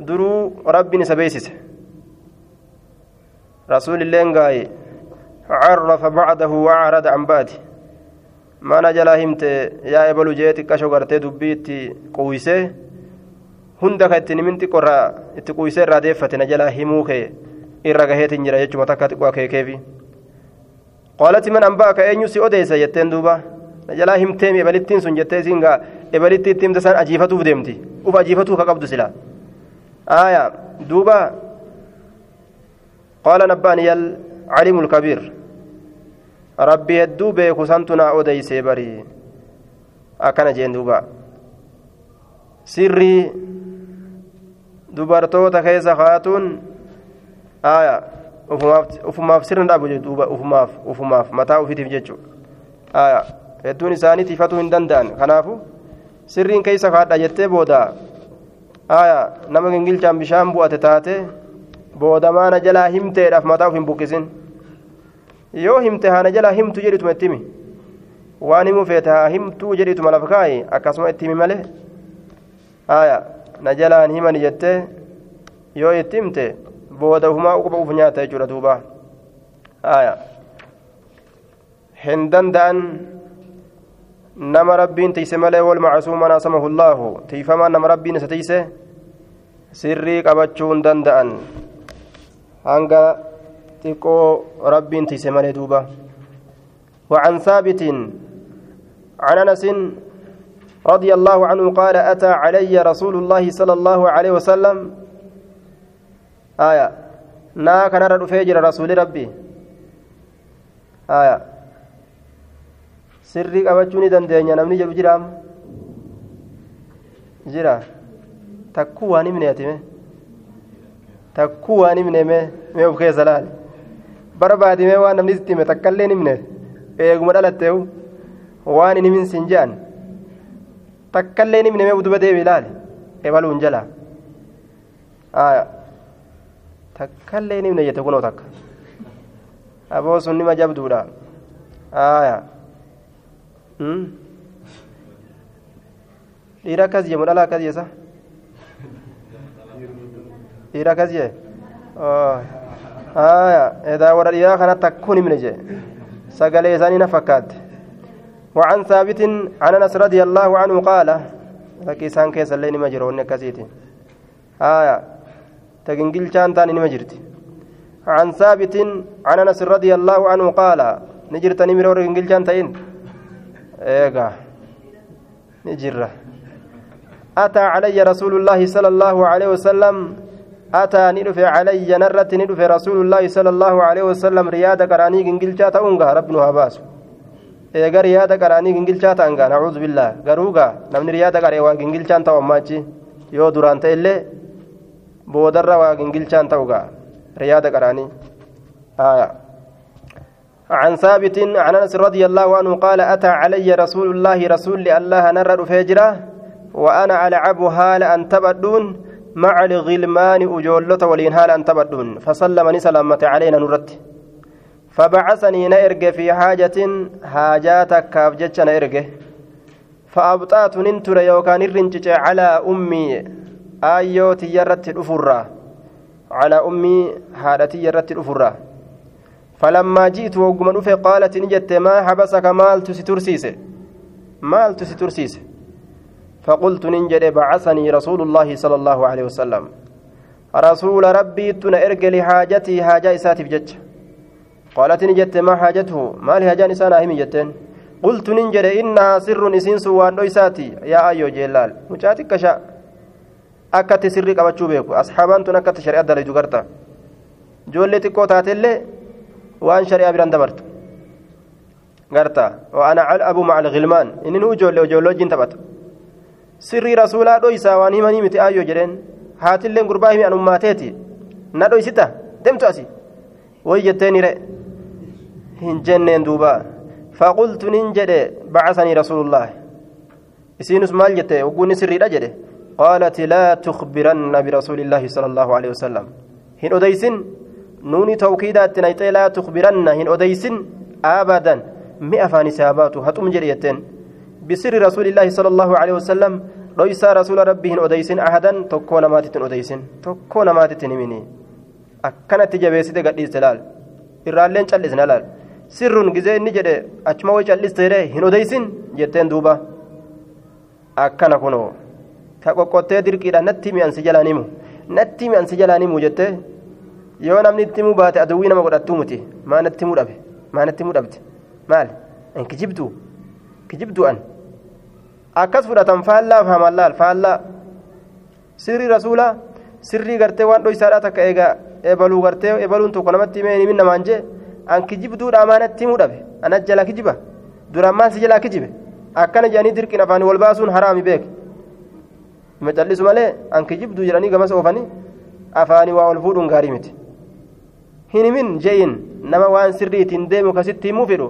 duruu rabbiin isa beeksise rasuulilleen gaa'e carrafa bacdahu wacarada can baadi mana jalaa himte yaa ebalu jee xiqqasho gartee dubbii itti quuysee hunda ka ittiin himin xiqqorraa itti quuysee irraa deeffate na jalaa himuu kee irra gaheetin jira jechuma takka xiqqoo akeekeefi قالت من أنبأك أين يسي أديس يتين دوبا نجلا همتيم إبلتين سن إبلتين تيم تسان أجيفتو بديمتي أوف أجيفتو كقبض سلا آية دوبا قال نباني العلم الكبير ربي يدو بيكو سنتنا أديس بري أكنا جين دوبا سري dubartoota keessa kaatuun aayaa ufumaaf sirna dhaabu duuba ufumaaf ufumaaf mataa ufiitiif jechuudha aayaa hedduun isaanii tiifatuu hin danda'an kanaafu sirriin keessa kaadha jettee booda aayaa nama gingilchaan bishaan bu'ate taate booda maana jalaa himteedhaaf mataa uf hin buqqisin yoo himte haana jalaa himtu jedhituma itti himi waan himuu feete haa himtuu jedhituma lafa kaayi akkasuma itti himi malee aayaa na jalaan himani jettee yoo itti himte booda ufumaa uquba uf nyaata jechuudha duuba aya hin danda'an tiise malee wal macsuuma naasamahu llaahu tiifamaan nama rabbiin isa tiise sirrii qabachuu hin danda'an hanga xiqqoo rabbiin tiise malee duuba وعن ثابت عن انس رضي الله عنه قال اتى علي رسول الله صلى الله عليه وسلم aya naa kanarra dhufee jira rasuuli rabbi aya sirrii qabachuu ni dandeenya namni jedhu jiraam jira takkuu waan himne atime takkuu waan himne mee of keessa laal barbaadimee waan namni sitti hime takkaillee himne eeguma dhalatteehu waan hin himin sin je'an takkaillee himne mee deebi laal ebaluun jala aya takkaillee himne jette kunoo takka aboo sun nima aya dhiira akkas jee mudhala akkas jeesa dhiira akkas jee? Edaa warra dhiiraa kana takkuun himne jee. Sagalee isaanii na fakkaatte. وعن ثابت عن انس رضي الله عنه قال لكيسان كيس الليل ما جرون كسيتي آية تجنجل شانتان ما جرت عن ثابت عن انس رضي الله عنه قال نجرت نمر جنجل شانتين ايغا نجره أتى علي رسول الله صلى الله عليه وسلم أتى ندف علي نرت ندف رسول الله صلى الله عليه وسلم رياضة قراني جنجلشا تأونغا ربنا هباس eega riyaada qaraanii gingilchaa ta'an gaa nacuudhu billaa garuu gaa namni riyaada qaree waa gingilchaan ta'u ammaachi yoo duraan ta'e illee boodarra waa gingilchaan ta'u gaa riyaada qaraanii عن ثابت عن أنس رضي الله عنه قال أتى علي رسول الله رسول الله نرى فجره وأنا ألعب هال أن تبدون مع الغلمان أجولة ولين هال أن تبدون فسلمني سلامة علينا نرت فبعثني نرجع في حاجة حاجاتك كافجتش نرجع فأبطأت ننتر يوكان الرنجج على أمي. آيوتي يرت الأفرة. على أمي حالتي يرت الأفرة. فلما جئت وقم قالت نجت ما حبسك مال تسترسيس مال تسترسيس فقلت ننجد بعثني رسول الله صلى الله عليه وسلم. رسول ربي تنا ارجع لحاجتي حاجة إساتي بجج قالت نجت ما حاجته؟ ما لهجان إسانا هم جتين. قلت ننجد إنها سر إسين سوان إساتي. يا أيو جلال مجاتك كشاء أكت سري قبتشو بيكو. أصحابان تن أكت شريعة دلجو قرتا جولي تكو وأن شريعة بران دبرت قرتا وأنا أبو مع الغلمان إنه جولي وجولو جين تبت sirrii rasuulaa dhoysaa waan himanii miti aayyoo jedheen haatilleen gurbaa himi anummaateeti na dhoysita demtu asi way jetteen hire hin jenneen duuba faqultu nin jedhe bacasanii rasuulullah isiinus maal jette ogguunni sirriidha jedhe qaalati laa tukbiranna birasuulillaahi sala allaahu alehi wasalam hin odeysin nayxee laa tukbiranna hin odeysin abadan mi afaan isaa baatu haxum jedhe jetteen بسر رسول الله صلى الله عليه وسلم ليس رسول ربه أديسن أحدا تكون ماتت أديسن تكون ماتت نمني أكنت جبيسة قد استلال إرالين چلس نلال. سر جزء نجد أجمع چلس تيري هن أديسن جتين دوبا. أكنا كنو. تقوقتي دركيدا نتي من سجلانيمو نتي من سجلانيمو جتة yoo namni itti muu baate adawwii nama godhattuu muti maa natti muu dhabe maa natti muu dhabde maal inkijibduu kijibdu'an akkas fudhatan faallaa fahaman laal faallaa sirrii rasuulaa sirrii gartee waan dhoysaadhaa takka eegaa ebaluu gartee ebaluun tokko namatti himee himin namaan jee an kijibduudha amaanatti himuu dhabe an ajjala kijiba duraan maan si jalaa kijibe akkana jedhanii dirqiin afaanii wal baasuun haraami beek hima callisu malee an kijibduu jedhanii gamas oofanii afaanii waa ol fuudhuun gaarii miti hin himin je'in nama waan sirriitiin deemu kasitti himuu fedhu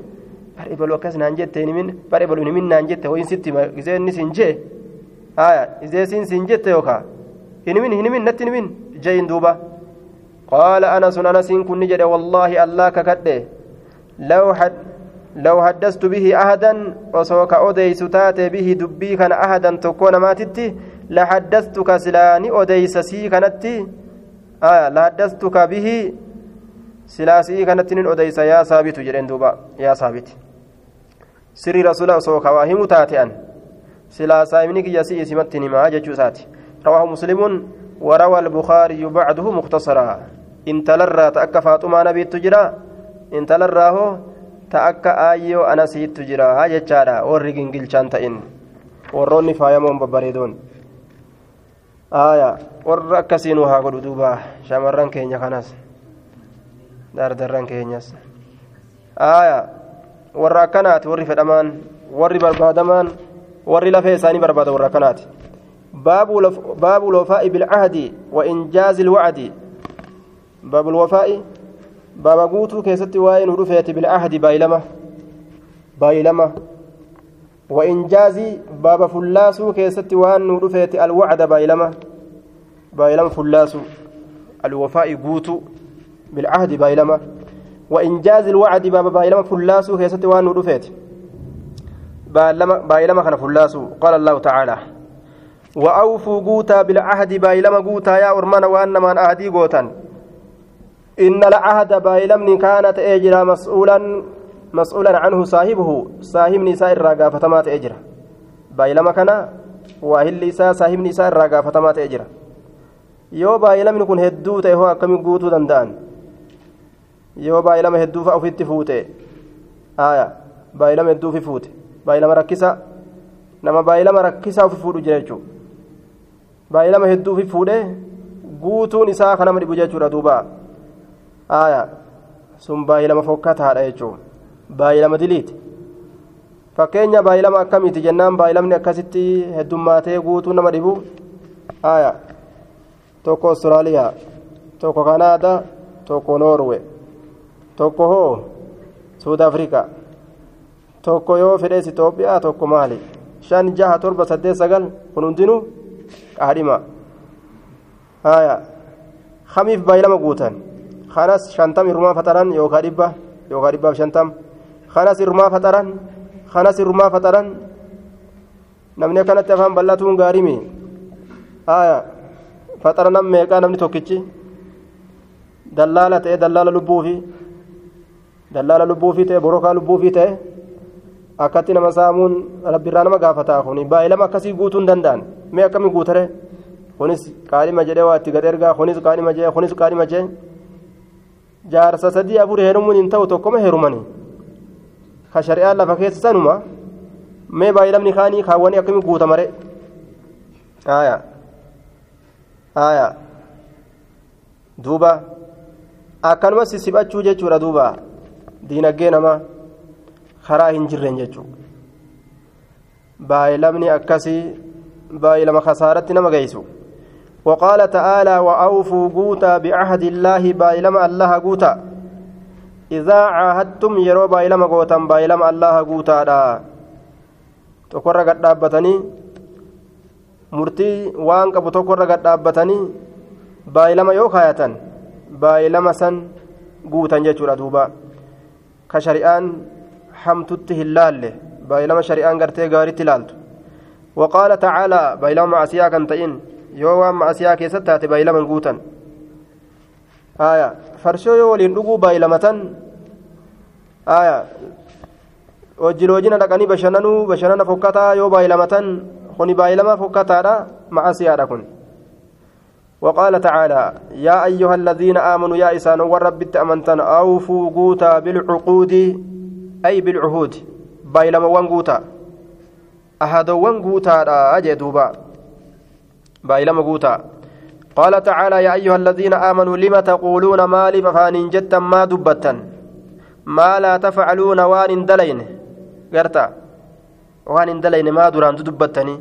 bar ebalu akkas naan jette hin himin bar ebalu hin himin naan jette hoyin sitti gisee inni sin jee aya isee sin sin jette yookaa hin himin hin himin natti hin himin je'in duuba qaala anasun anasiin kunni jedhe wallaahi allaa kakadhe law had لو حدثت به أحدا وسوك أوديس تاتي به دبي كان أحدا تكون ماتتي لحدثتك سلاني أوديس سي كانت آه لحدثتك به سلاسي كانت أوديس يا ثابت جرين دوبا يا ثابت سري رسول سوك واهم تاتي أن سلاسا منك يسي اسمتني ما جتشوساتي رواه مسلم وروى البخاري بعده مختصرا انت لرى تأكى فاطمة نبي تجرى انت لراه ta akka aayyoo anasiittu jira jechaadha. Warri gingilchaan ta'in. Warroonni faayamoon babbareedoon. Aya warra akkasiinuu haa godhu duuba. Shamarran keenya kanas. Dardarran keenyas aya warra akkanaati warri fedhamaan warri barbaadamaan warri lafee isaanii barbaada warra akkanaati باب الوفاء بالعهد وإنجاز الوعد باب الوفاء baaba guutuu keessatti waa'ee nu dhufeeti bil'ahdi baay'ilama baay'ilama وإنجازي باب فلاسو كيستي وان ودفيت الوعد بايلما بايلما فلاسو الوفاء قوتو بالعهد بايلما وإنجاز الوعد باب بايلما فلاسو كيستي وان ودفيت. بايلما كان فلاسو قال الله تعالى وأوفوا قوتا بالعهد بايلما قوتا يا أرمان وأن من أهدي قوتا. إن العهد بايلمني كانت أجرا مسؤولا مسؤولا عنه صاحبه صاحب نساء الرقافة ما تأجرا بايلما كان واهل نساء صاحب نساء الرقافة ما تأجرا yoo baay'ilamni kun hedduu ta'e hoo akkamiin guutuu danda'an yoo baay'ee lama hedduufa ofitti fuute. Aayaa baay'ee lama hedduufi fuute. Baay'ee lama rakkisa nama baay'ee lama rakkisaa ofi fuudhu jira jechuudha baay'ee lama hedduufi fuudhe guutuun isaa kan nama dhibu jechuudha duuba. Aayaa sun baay'ee lama fokkataadha jechuudha baay'ee lama diliiti. Fakkeenya baay'ee lama akkamiiti jennaan? Baay'ee lamni akkasitti heddummaatee guutuun nama dhibu? Aayaa tokko Austraaliyaa tokko Kanaadaa tokko Noorwee. Tokko hoo suud afrikaa tokko yoo fedhees itoophiyaa tokko maali shan jaha torba saddeet sagal kun hundinuu qaadhima haya kamiif baay'ilama guutan kanas shantam irrumaa faxaran yookaan dhibba yookaan dhibbaaf shantam kanas irrumaa faxaran kanas irrumaa faxaran namni akkanatti afaan bal'atuun gaariimi aya faxara meeqaa namni tokkichi dallaala ta'e dallaala lubbuufi dallaala lubbuufi ta'e borokaa lubbuufi ta'e akkatti nama saamuun rabbiirraa nama gaafataa kuni baay'ilama akkasii guutuu hin danda'an mee akkamii guutare kunis qaadhima jedhee waa itti gad ergaa kunis qaadhima jee kunis qaadhima jee jaarsa sadii afur heerumuun hin ta'u tokkoma heerumanii ka shari'aan lafa keessa sanuma mee baay'ilamni kaanii kaawwanii akkamii guutamare aya aya duuba akkanuma sissibachuu jechuudha duuba diinaggee namaa karaa hin jirreen jechuudha baay'ilamni akkasii baay'ilama kasaaratti nama geessu. وقال تعالى وأوفوا قوتا بعهد الله بايلما الله قوتا إذا عاهدتم يرو بايلما قوتا بايلما الله قوتا دا تقرر قد دابتني tokkorra gad dhaabbatanii baay'ilama yoo kaayatan baay'ilama san guutan jechuudha duuba ka shari'aan hamtutti hin laalle baay'ilama shari'aan gartee gaaritti laaltu waqaala tacaalaa baay'ilama macasiyaa kan ta'in yoo waan ma'asiyaa keessatti taate baay'ilaman guutan aya farshoo yoo waliin dhuguu baay'ilamatan aya wajjiloojina dhaqanii bashannanuu bashannana fokkataa yoo baay'ilamatan kuni baay'ilama fokkataadha ma'asiyaadha kun وقال تعالى يا أيها الذين آمنوا يا إسان والرب أمنتن أوفوا قوتا بالعقود أي بالعهود. بايلما وانقوتا أحد وانقوتا أجدوبا بايلما قوتا. قال تعالى يا أيها الذين آمنوا لم تقولون ما لي ففان جتا ما دبتا ما لا تفعلون وان دلين قرتا. وان دلين ما دران دبتني؟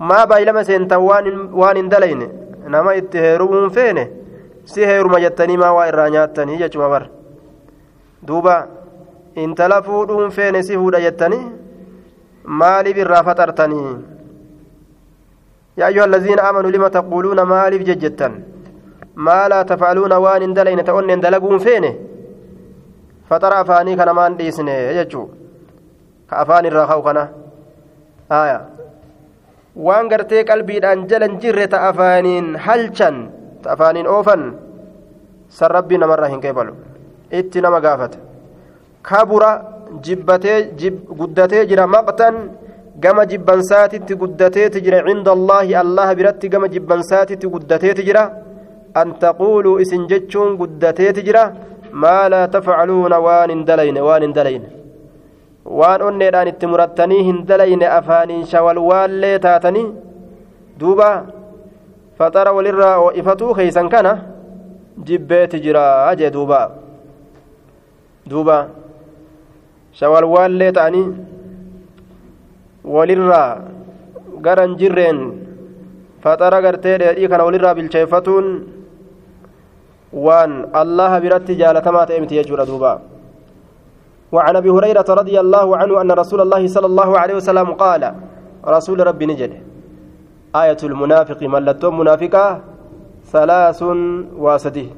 ما بايلما سينتا وان دلين نما اتهرون فين si heeruma jettanii maa waa irraa nyaattanii jechuma bar duuba intala fuudhuun feene si fuudha jettanii maaliif irraa faxartanii yaa ayyuha allaziina aamanuu lima taquuluuna maaliif jejjettan maa laa tafcaluuna waan hin dalayne ta'onneen dalaguun feene faxara afaanii kana maan dhiisne jechuu ka afaan irraa ka'u kana haya waan gartee qalbiidhaan jalan jirre ta afaaniin halchan ta afaaniin oofan san rabbii namarraa hin qeebalu itti nama gaafata kabura jibbatee guddatee jira maqtan gama jibbansaatitti guddateeti jira cinda allaahi allaha biratti gama jibbansaatitti guddateeti jira an taquuluu isin jechuun guddateeti jira maa laa tafcaluuna waan hin dalayne waan hin dalayne waan onneedhaan itti murattanii hin dalayne afaaniin shawalwaallee taatanii duuba faxara walirraa ifatuu keeysan kana jibbeeti jira jee duuba duuba shawalwaallee ta'anii walirraa garan jirreen faxara gartee dheedhii kana walirraa bilcheeffatuun waan allaha biratti jaalatamaa ta'e miti jechuudha duuba وعن أبي هريرة رضي الله عنه أن رسول الله صلى الله عليه وسلم قال رسول ربي نجد. آية المنافق ملتون منافقة ثلاث واسدي.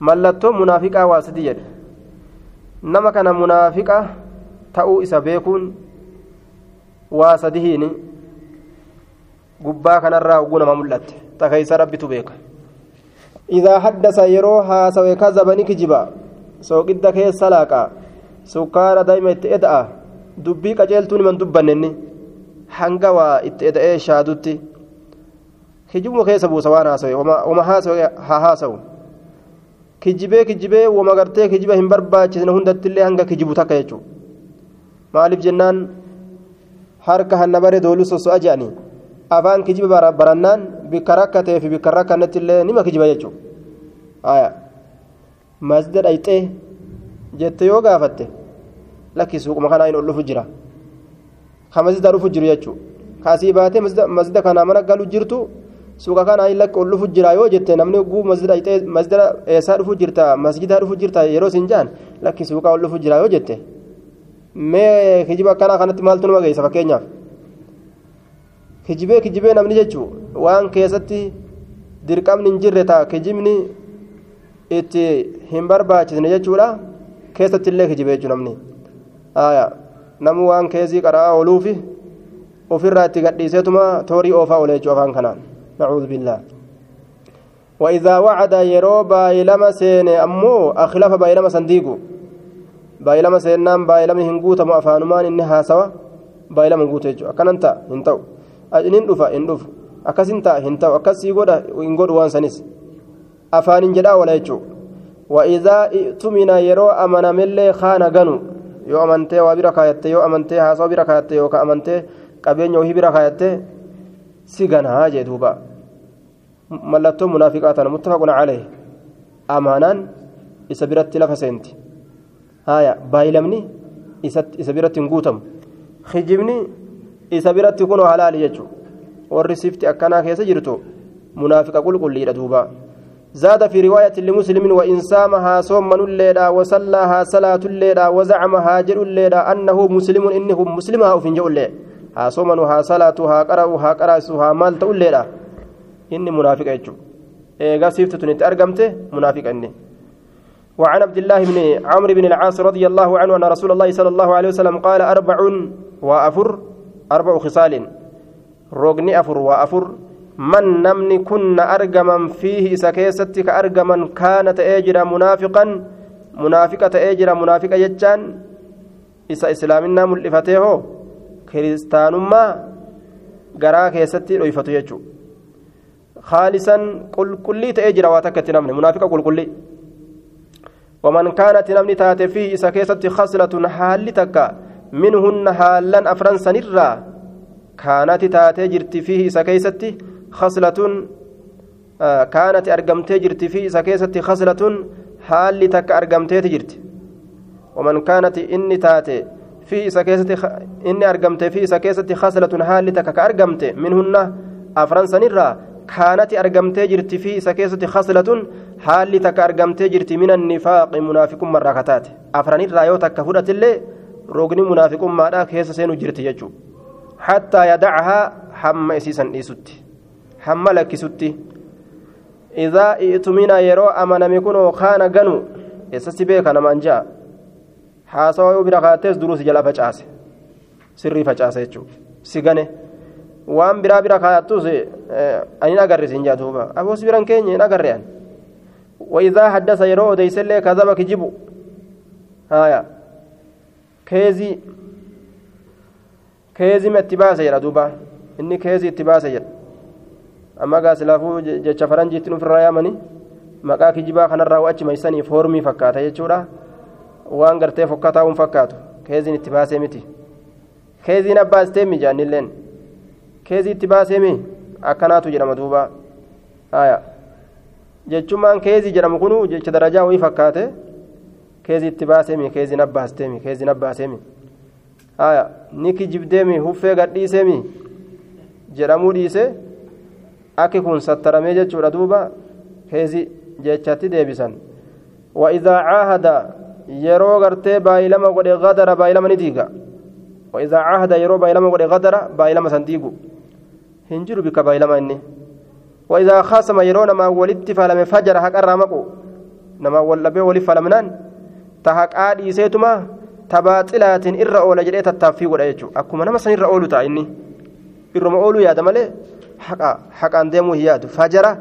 ملتون منافقة واسدي جد نما كان منافقة تأو إسا بيكون واسدهين. gubbaa kanarraa oguu mul'atte takaysa rabbitu beeka idaa haddasa yeroo haasawe kazaba ni kijiba sooqidda keessa laaqaa sukkaara daa'ima itti eda'a dubbii qaceeltuun himan dubbannenni hanga waa itti eda'ee shaadutti kijibuma keessa buusa waan haasawe wama haasawe haa haasawu kijibee kijibee wama gartee kijiba hin barbaachisne hundattillee hanga kijibu takka jechuudha maaliif jennaan harka hanna bare dooluu soso'a je'anii afaan kijiba barannaan bikka rakkatee fi bikka rakkannetti nima kijiba jechuudha masjida dhayxee jette yoo gaafatte lakki suuquma kanaa hin ol dhufu jira ka masjida dhufu jiru jechuudha kaasii baatee masjida kanaa mana galu jirtu suuqa kanaa hin lakki ol dhufu jira yoo jette namni guu masjida dhayxee masjida eessaa dhufu jirta masjida dhufu jirta yeroo siin jaan lakki suuqaa ol dhufu jira yoo jette mee kijiba akkanaa kanatti maaltu nama geessa fakkeenyaaf kijibee kijibee namni jechuun waan keessatti dirqamni hin jirre ta'a kijibni itti hin barbaachisne jechuudha keessatti illee kijibee jechuun namni namu waan keessii qara'aa ooluufi ofirraa itti gadhiiseetuma toorii oofaa oolee jechuudha afaan kanaan nacuudhu billaa وإذا وعد يرو بايلما سين أمو أخلاف بايلما صنديقو بايلما سينام بايلما هنقوتا مؤفانمان إنها سوا بايلما هنقوتا يجو أكننتا هنتو nin dhufa hin dhufu akkas hin ta'a hin ta'u akkas afaanin jedhaa wala jechuudha wa'idaa tumina yeroo amanamellee kaana ganu yoo amantee waa bira kaayatte yoo amantee haasawa bira kaayatte yookaan amantee qabeenya ohii bira kaayatte si ganaa jee duuba mallattoo munaafiqaa tana muttafaquna calee amaanaan isa biratti lafa seenti haaya baayilamni isa biratti hin guutamu kijibni isa biratti kunoo halaali jechuudha warri sifti akkanaa keessa jirtu munaafiqa qulqulliidha duuba زاد في رواية لمسلم وإن سامها صوم الليلة وصلاها صلاة الليلة وزعمها جل الليلة أنه مسلم إنه مسلمها وفين جو الليلة ها صومنها صلاتها قرأها قرأسها مالت الليلة. إني منافق أجو. إيغا سيفتة أرقمته منافق إني. وعن عبد الله بن عمرو بن العاص رضي الله عنه أن رسول الله صلى الله عليه وسلم قال أربع وأفر أربع خصال. روغني أفر وأفر. من نمني كن أرجما فيه إذا كيست كأرجما كانت أجرا منافقا منافقة أجرا منافقة يجان إذا إسلامنا ملفتيه كريستانما غرا كيست ريفتو يجو خالصا قل كلي تأجرا واتكت نمني منافقة قل كلي. ومن كانت نمني تاتي فيه إذا كيست خصلة حال تكا منهن حالا أفرنسا نرى كانت تاتي جرت فيه إذا كيستي خصلة آه كانت أرقمتي جرت إذا كيستي خصلة حال تك أرقمتي جرت ومن كانت إني تاتي في كيستي خ... إني أرقمتي في كيستي خصلة حال تك أرقمتي منهن أفرنسا نرى argamtee jirti fi isa keessatti khaslatun haalli takka argamtee jirti min annifaaqi munaafiqummaarraa kataate afranirraa yoo takka fudhatillee rogni munaafiqummaadha keessa seenu jirti jechuu hattaa yadacahaa hamma isiisan dhiisutti hamma lakkisutti idaa i'tumina yeroo amaname kunoo kaana ganu eessatti beeka namaan ja'a haasawa yoo bira kaatees duruus jala facaase sirrii facaase jechuudha si gane waan biraa bira kaayattus ani agarre siin jaatuuba aboos biran keenya hin agarre an وإذا حدث يرو ديس اللي كذب كجبو هايا كيزي كيزي متباسة يا دوبا إني كيزي اتباسة يا أما amma gaasilaafuu jecha faranjiitti ofirraa yaamanii maqaa kijibaa kanarraa wachi maysaniif hormii fakkaata jechuudha. Waan gartee fokkataa uun fakkaatu keeziin itti baasee miti. Keeziin abbaa isteemi jaannilleen keezii itti baaseemi akkanaatu jedhama duuba. Haya jechummaan keezii jedhamu kunu jecha darajaa wayii fakkaate keezii itti baaseemi keeziin abbaa isteemi keeziin abbaa seemi haya ni kijibdeemi huffee gadhiiseemi jedhamuu dhiise. Akki kun sattaramee jechuudha duuba keezii jechatti deebisan وإذا عاهد yeroo gartee baay'ilama godhe gadara baay'ilama ni diiga وإذا عاهد yeroo baay'ilama godhe gadara baay'ilama san diigu hin jiru bika baay'ilama inni وإذا خاصم yeroo namaa walitti falame fajara haqarraa maqu namaa wal dhabee waliif falamnaan ta haqaa dhiiseetuma tabaaxilaatiin irra oola jedhee tattaaffii godha jechuudha akkuma nama san irra oolu ta'a inni irruma ooluu yaada malee haqaan deemuu hin yaadu fajara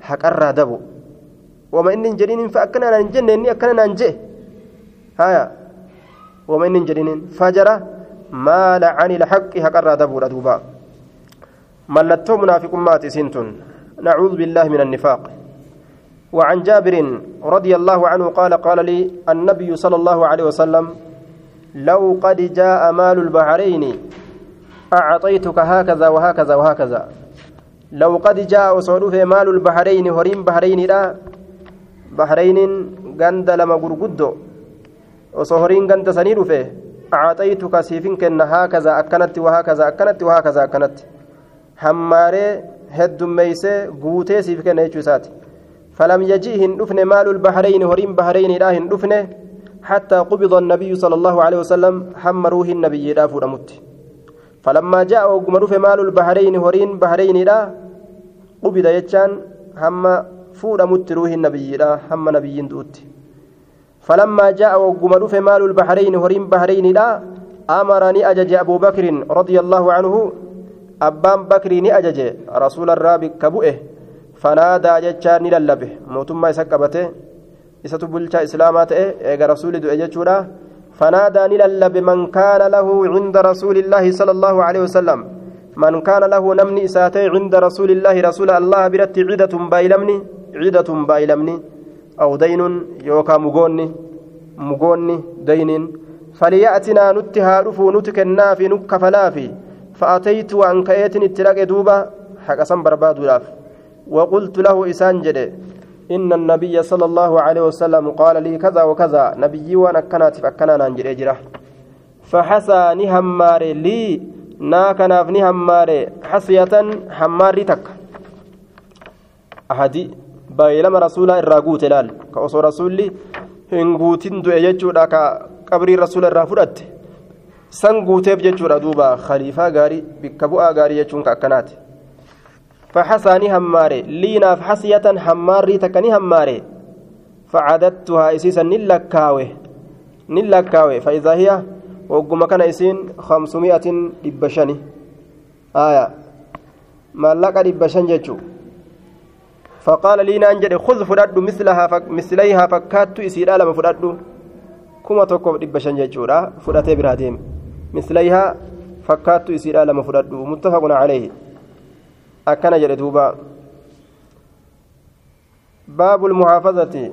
haqarraa dabu wama inni hin jedhiniin fa akkana naan jenne inni akkana naan jee haya wama inni hin jedhiniin fajara maala cani lxaqi haqarraa dabuudha duuba mallattoo munaafiqummaati isiin tun nacuudu billaahi min annifaaq وعن جابر رضي الله عنه قال قال لي النبي صلى الله عليه وسلم لو قد جاء مال البحرين أعطيتك هكذا وهكذا وهكذا لو قد جاء وصعود مال البحرين هريم بحرين لا بحرين غند لما غرغدو. وصهرين غند سنير فيه أعطيتك سيفين كن هكذا أكنت وهكذا أكنت وهكذا أكنت. حماري هد ميسي غوتي سيف كن يجوسات فلم يجيه دفن مال البحرين هريم بحرين لا دفن حتى قبض النبي صلى الله عليه وسلم حمروه النبي لا فرمت فلما جاء وقمر في مال البحرين هرين بحرين لا يجان هم فورمت روح النبي لا هم نبي دوت. فلما جاء وقمر في مال البحرين هرين بحرين لا أمرني أجج أبو بكر رضي الله عنه أبان بكر أجج رسول الرابق كبؤه فنادى جتشان للبه. موتما يسكبته إساتو بلشا إسلامات إيغا رسول دو إجتشورا فنادى للب من كان له عند رسول الله صلى الله عليه وسلم. من كان له نمني إساتي عند رسول الله رسول الله برت عدة بايلمني عدة بايلمني أو دين يوكا مغوني مغوني دين. فليأتنا نتها رفو نتكنا في نكفلا في فأتيت وأن كأيت اتلاق دوبا حقا بربادو لاف. وقلت له إسانجد إن النبي صلى الله عليه وسلم قال لي كذا وكذا. نبي وأنا كانت فكنا ننجر فحسى نهمار لي ناكناف نهمار حسية حمار تك. أحدي بايلما رسولا الراغوت لال كأصو رسولي هنغوتين دو يجودا كقبري رسول الرافودت san guuteef jechuudha duuba khaliifaa gaarii bikka bu'aa gaarii jechuun ka akkanaati فحساني هماري ليناف حسية هماري تكني هماري فعددتها إسيسا نلكاوي. نلكاوي. فإذا هي وقم كان إسين خمسمائة دبشني آية ما لك دبشن جتشو فقال لي نانجد خذ فرد مثلها فك مثليها فكات إسيرا لما فرد كما تقف دبشن جتشو فرد براديم مثليها فكات إسيرا لما فرد متفق عليه akkana jedhe duuba. Baabu lmuhaafazati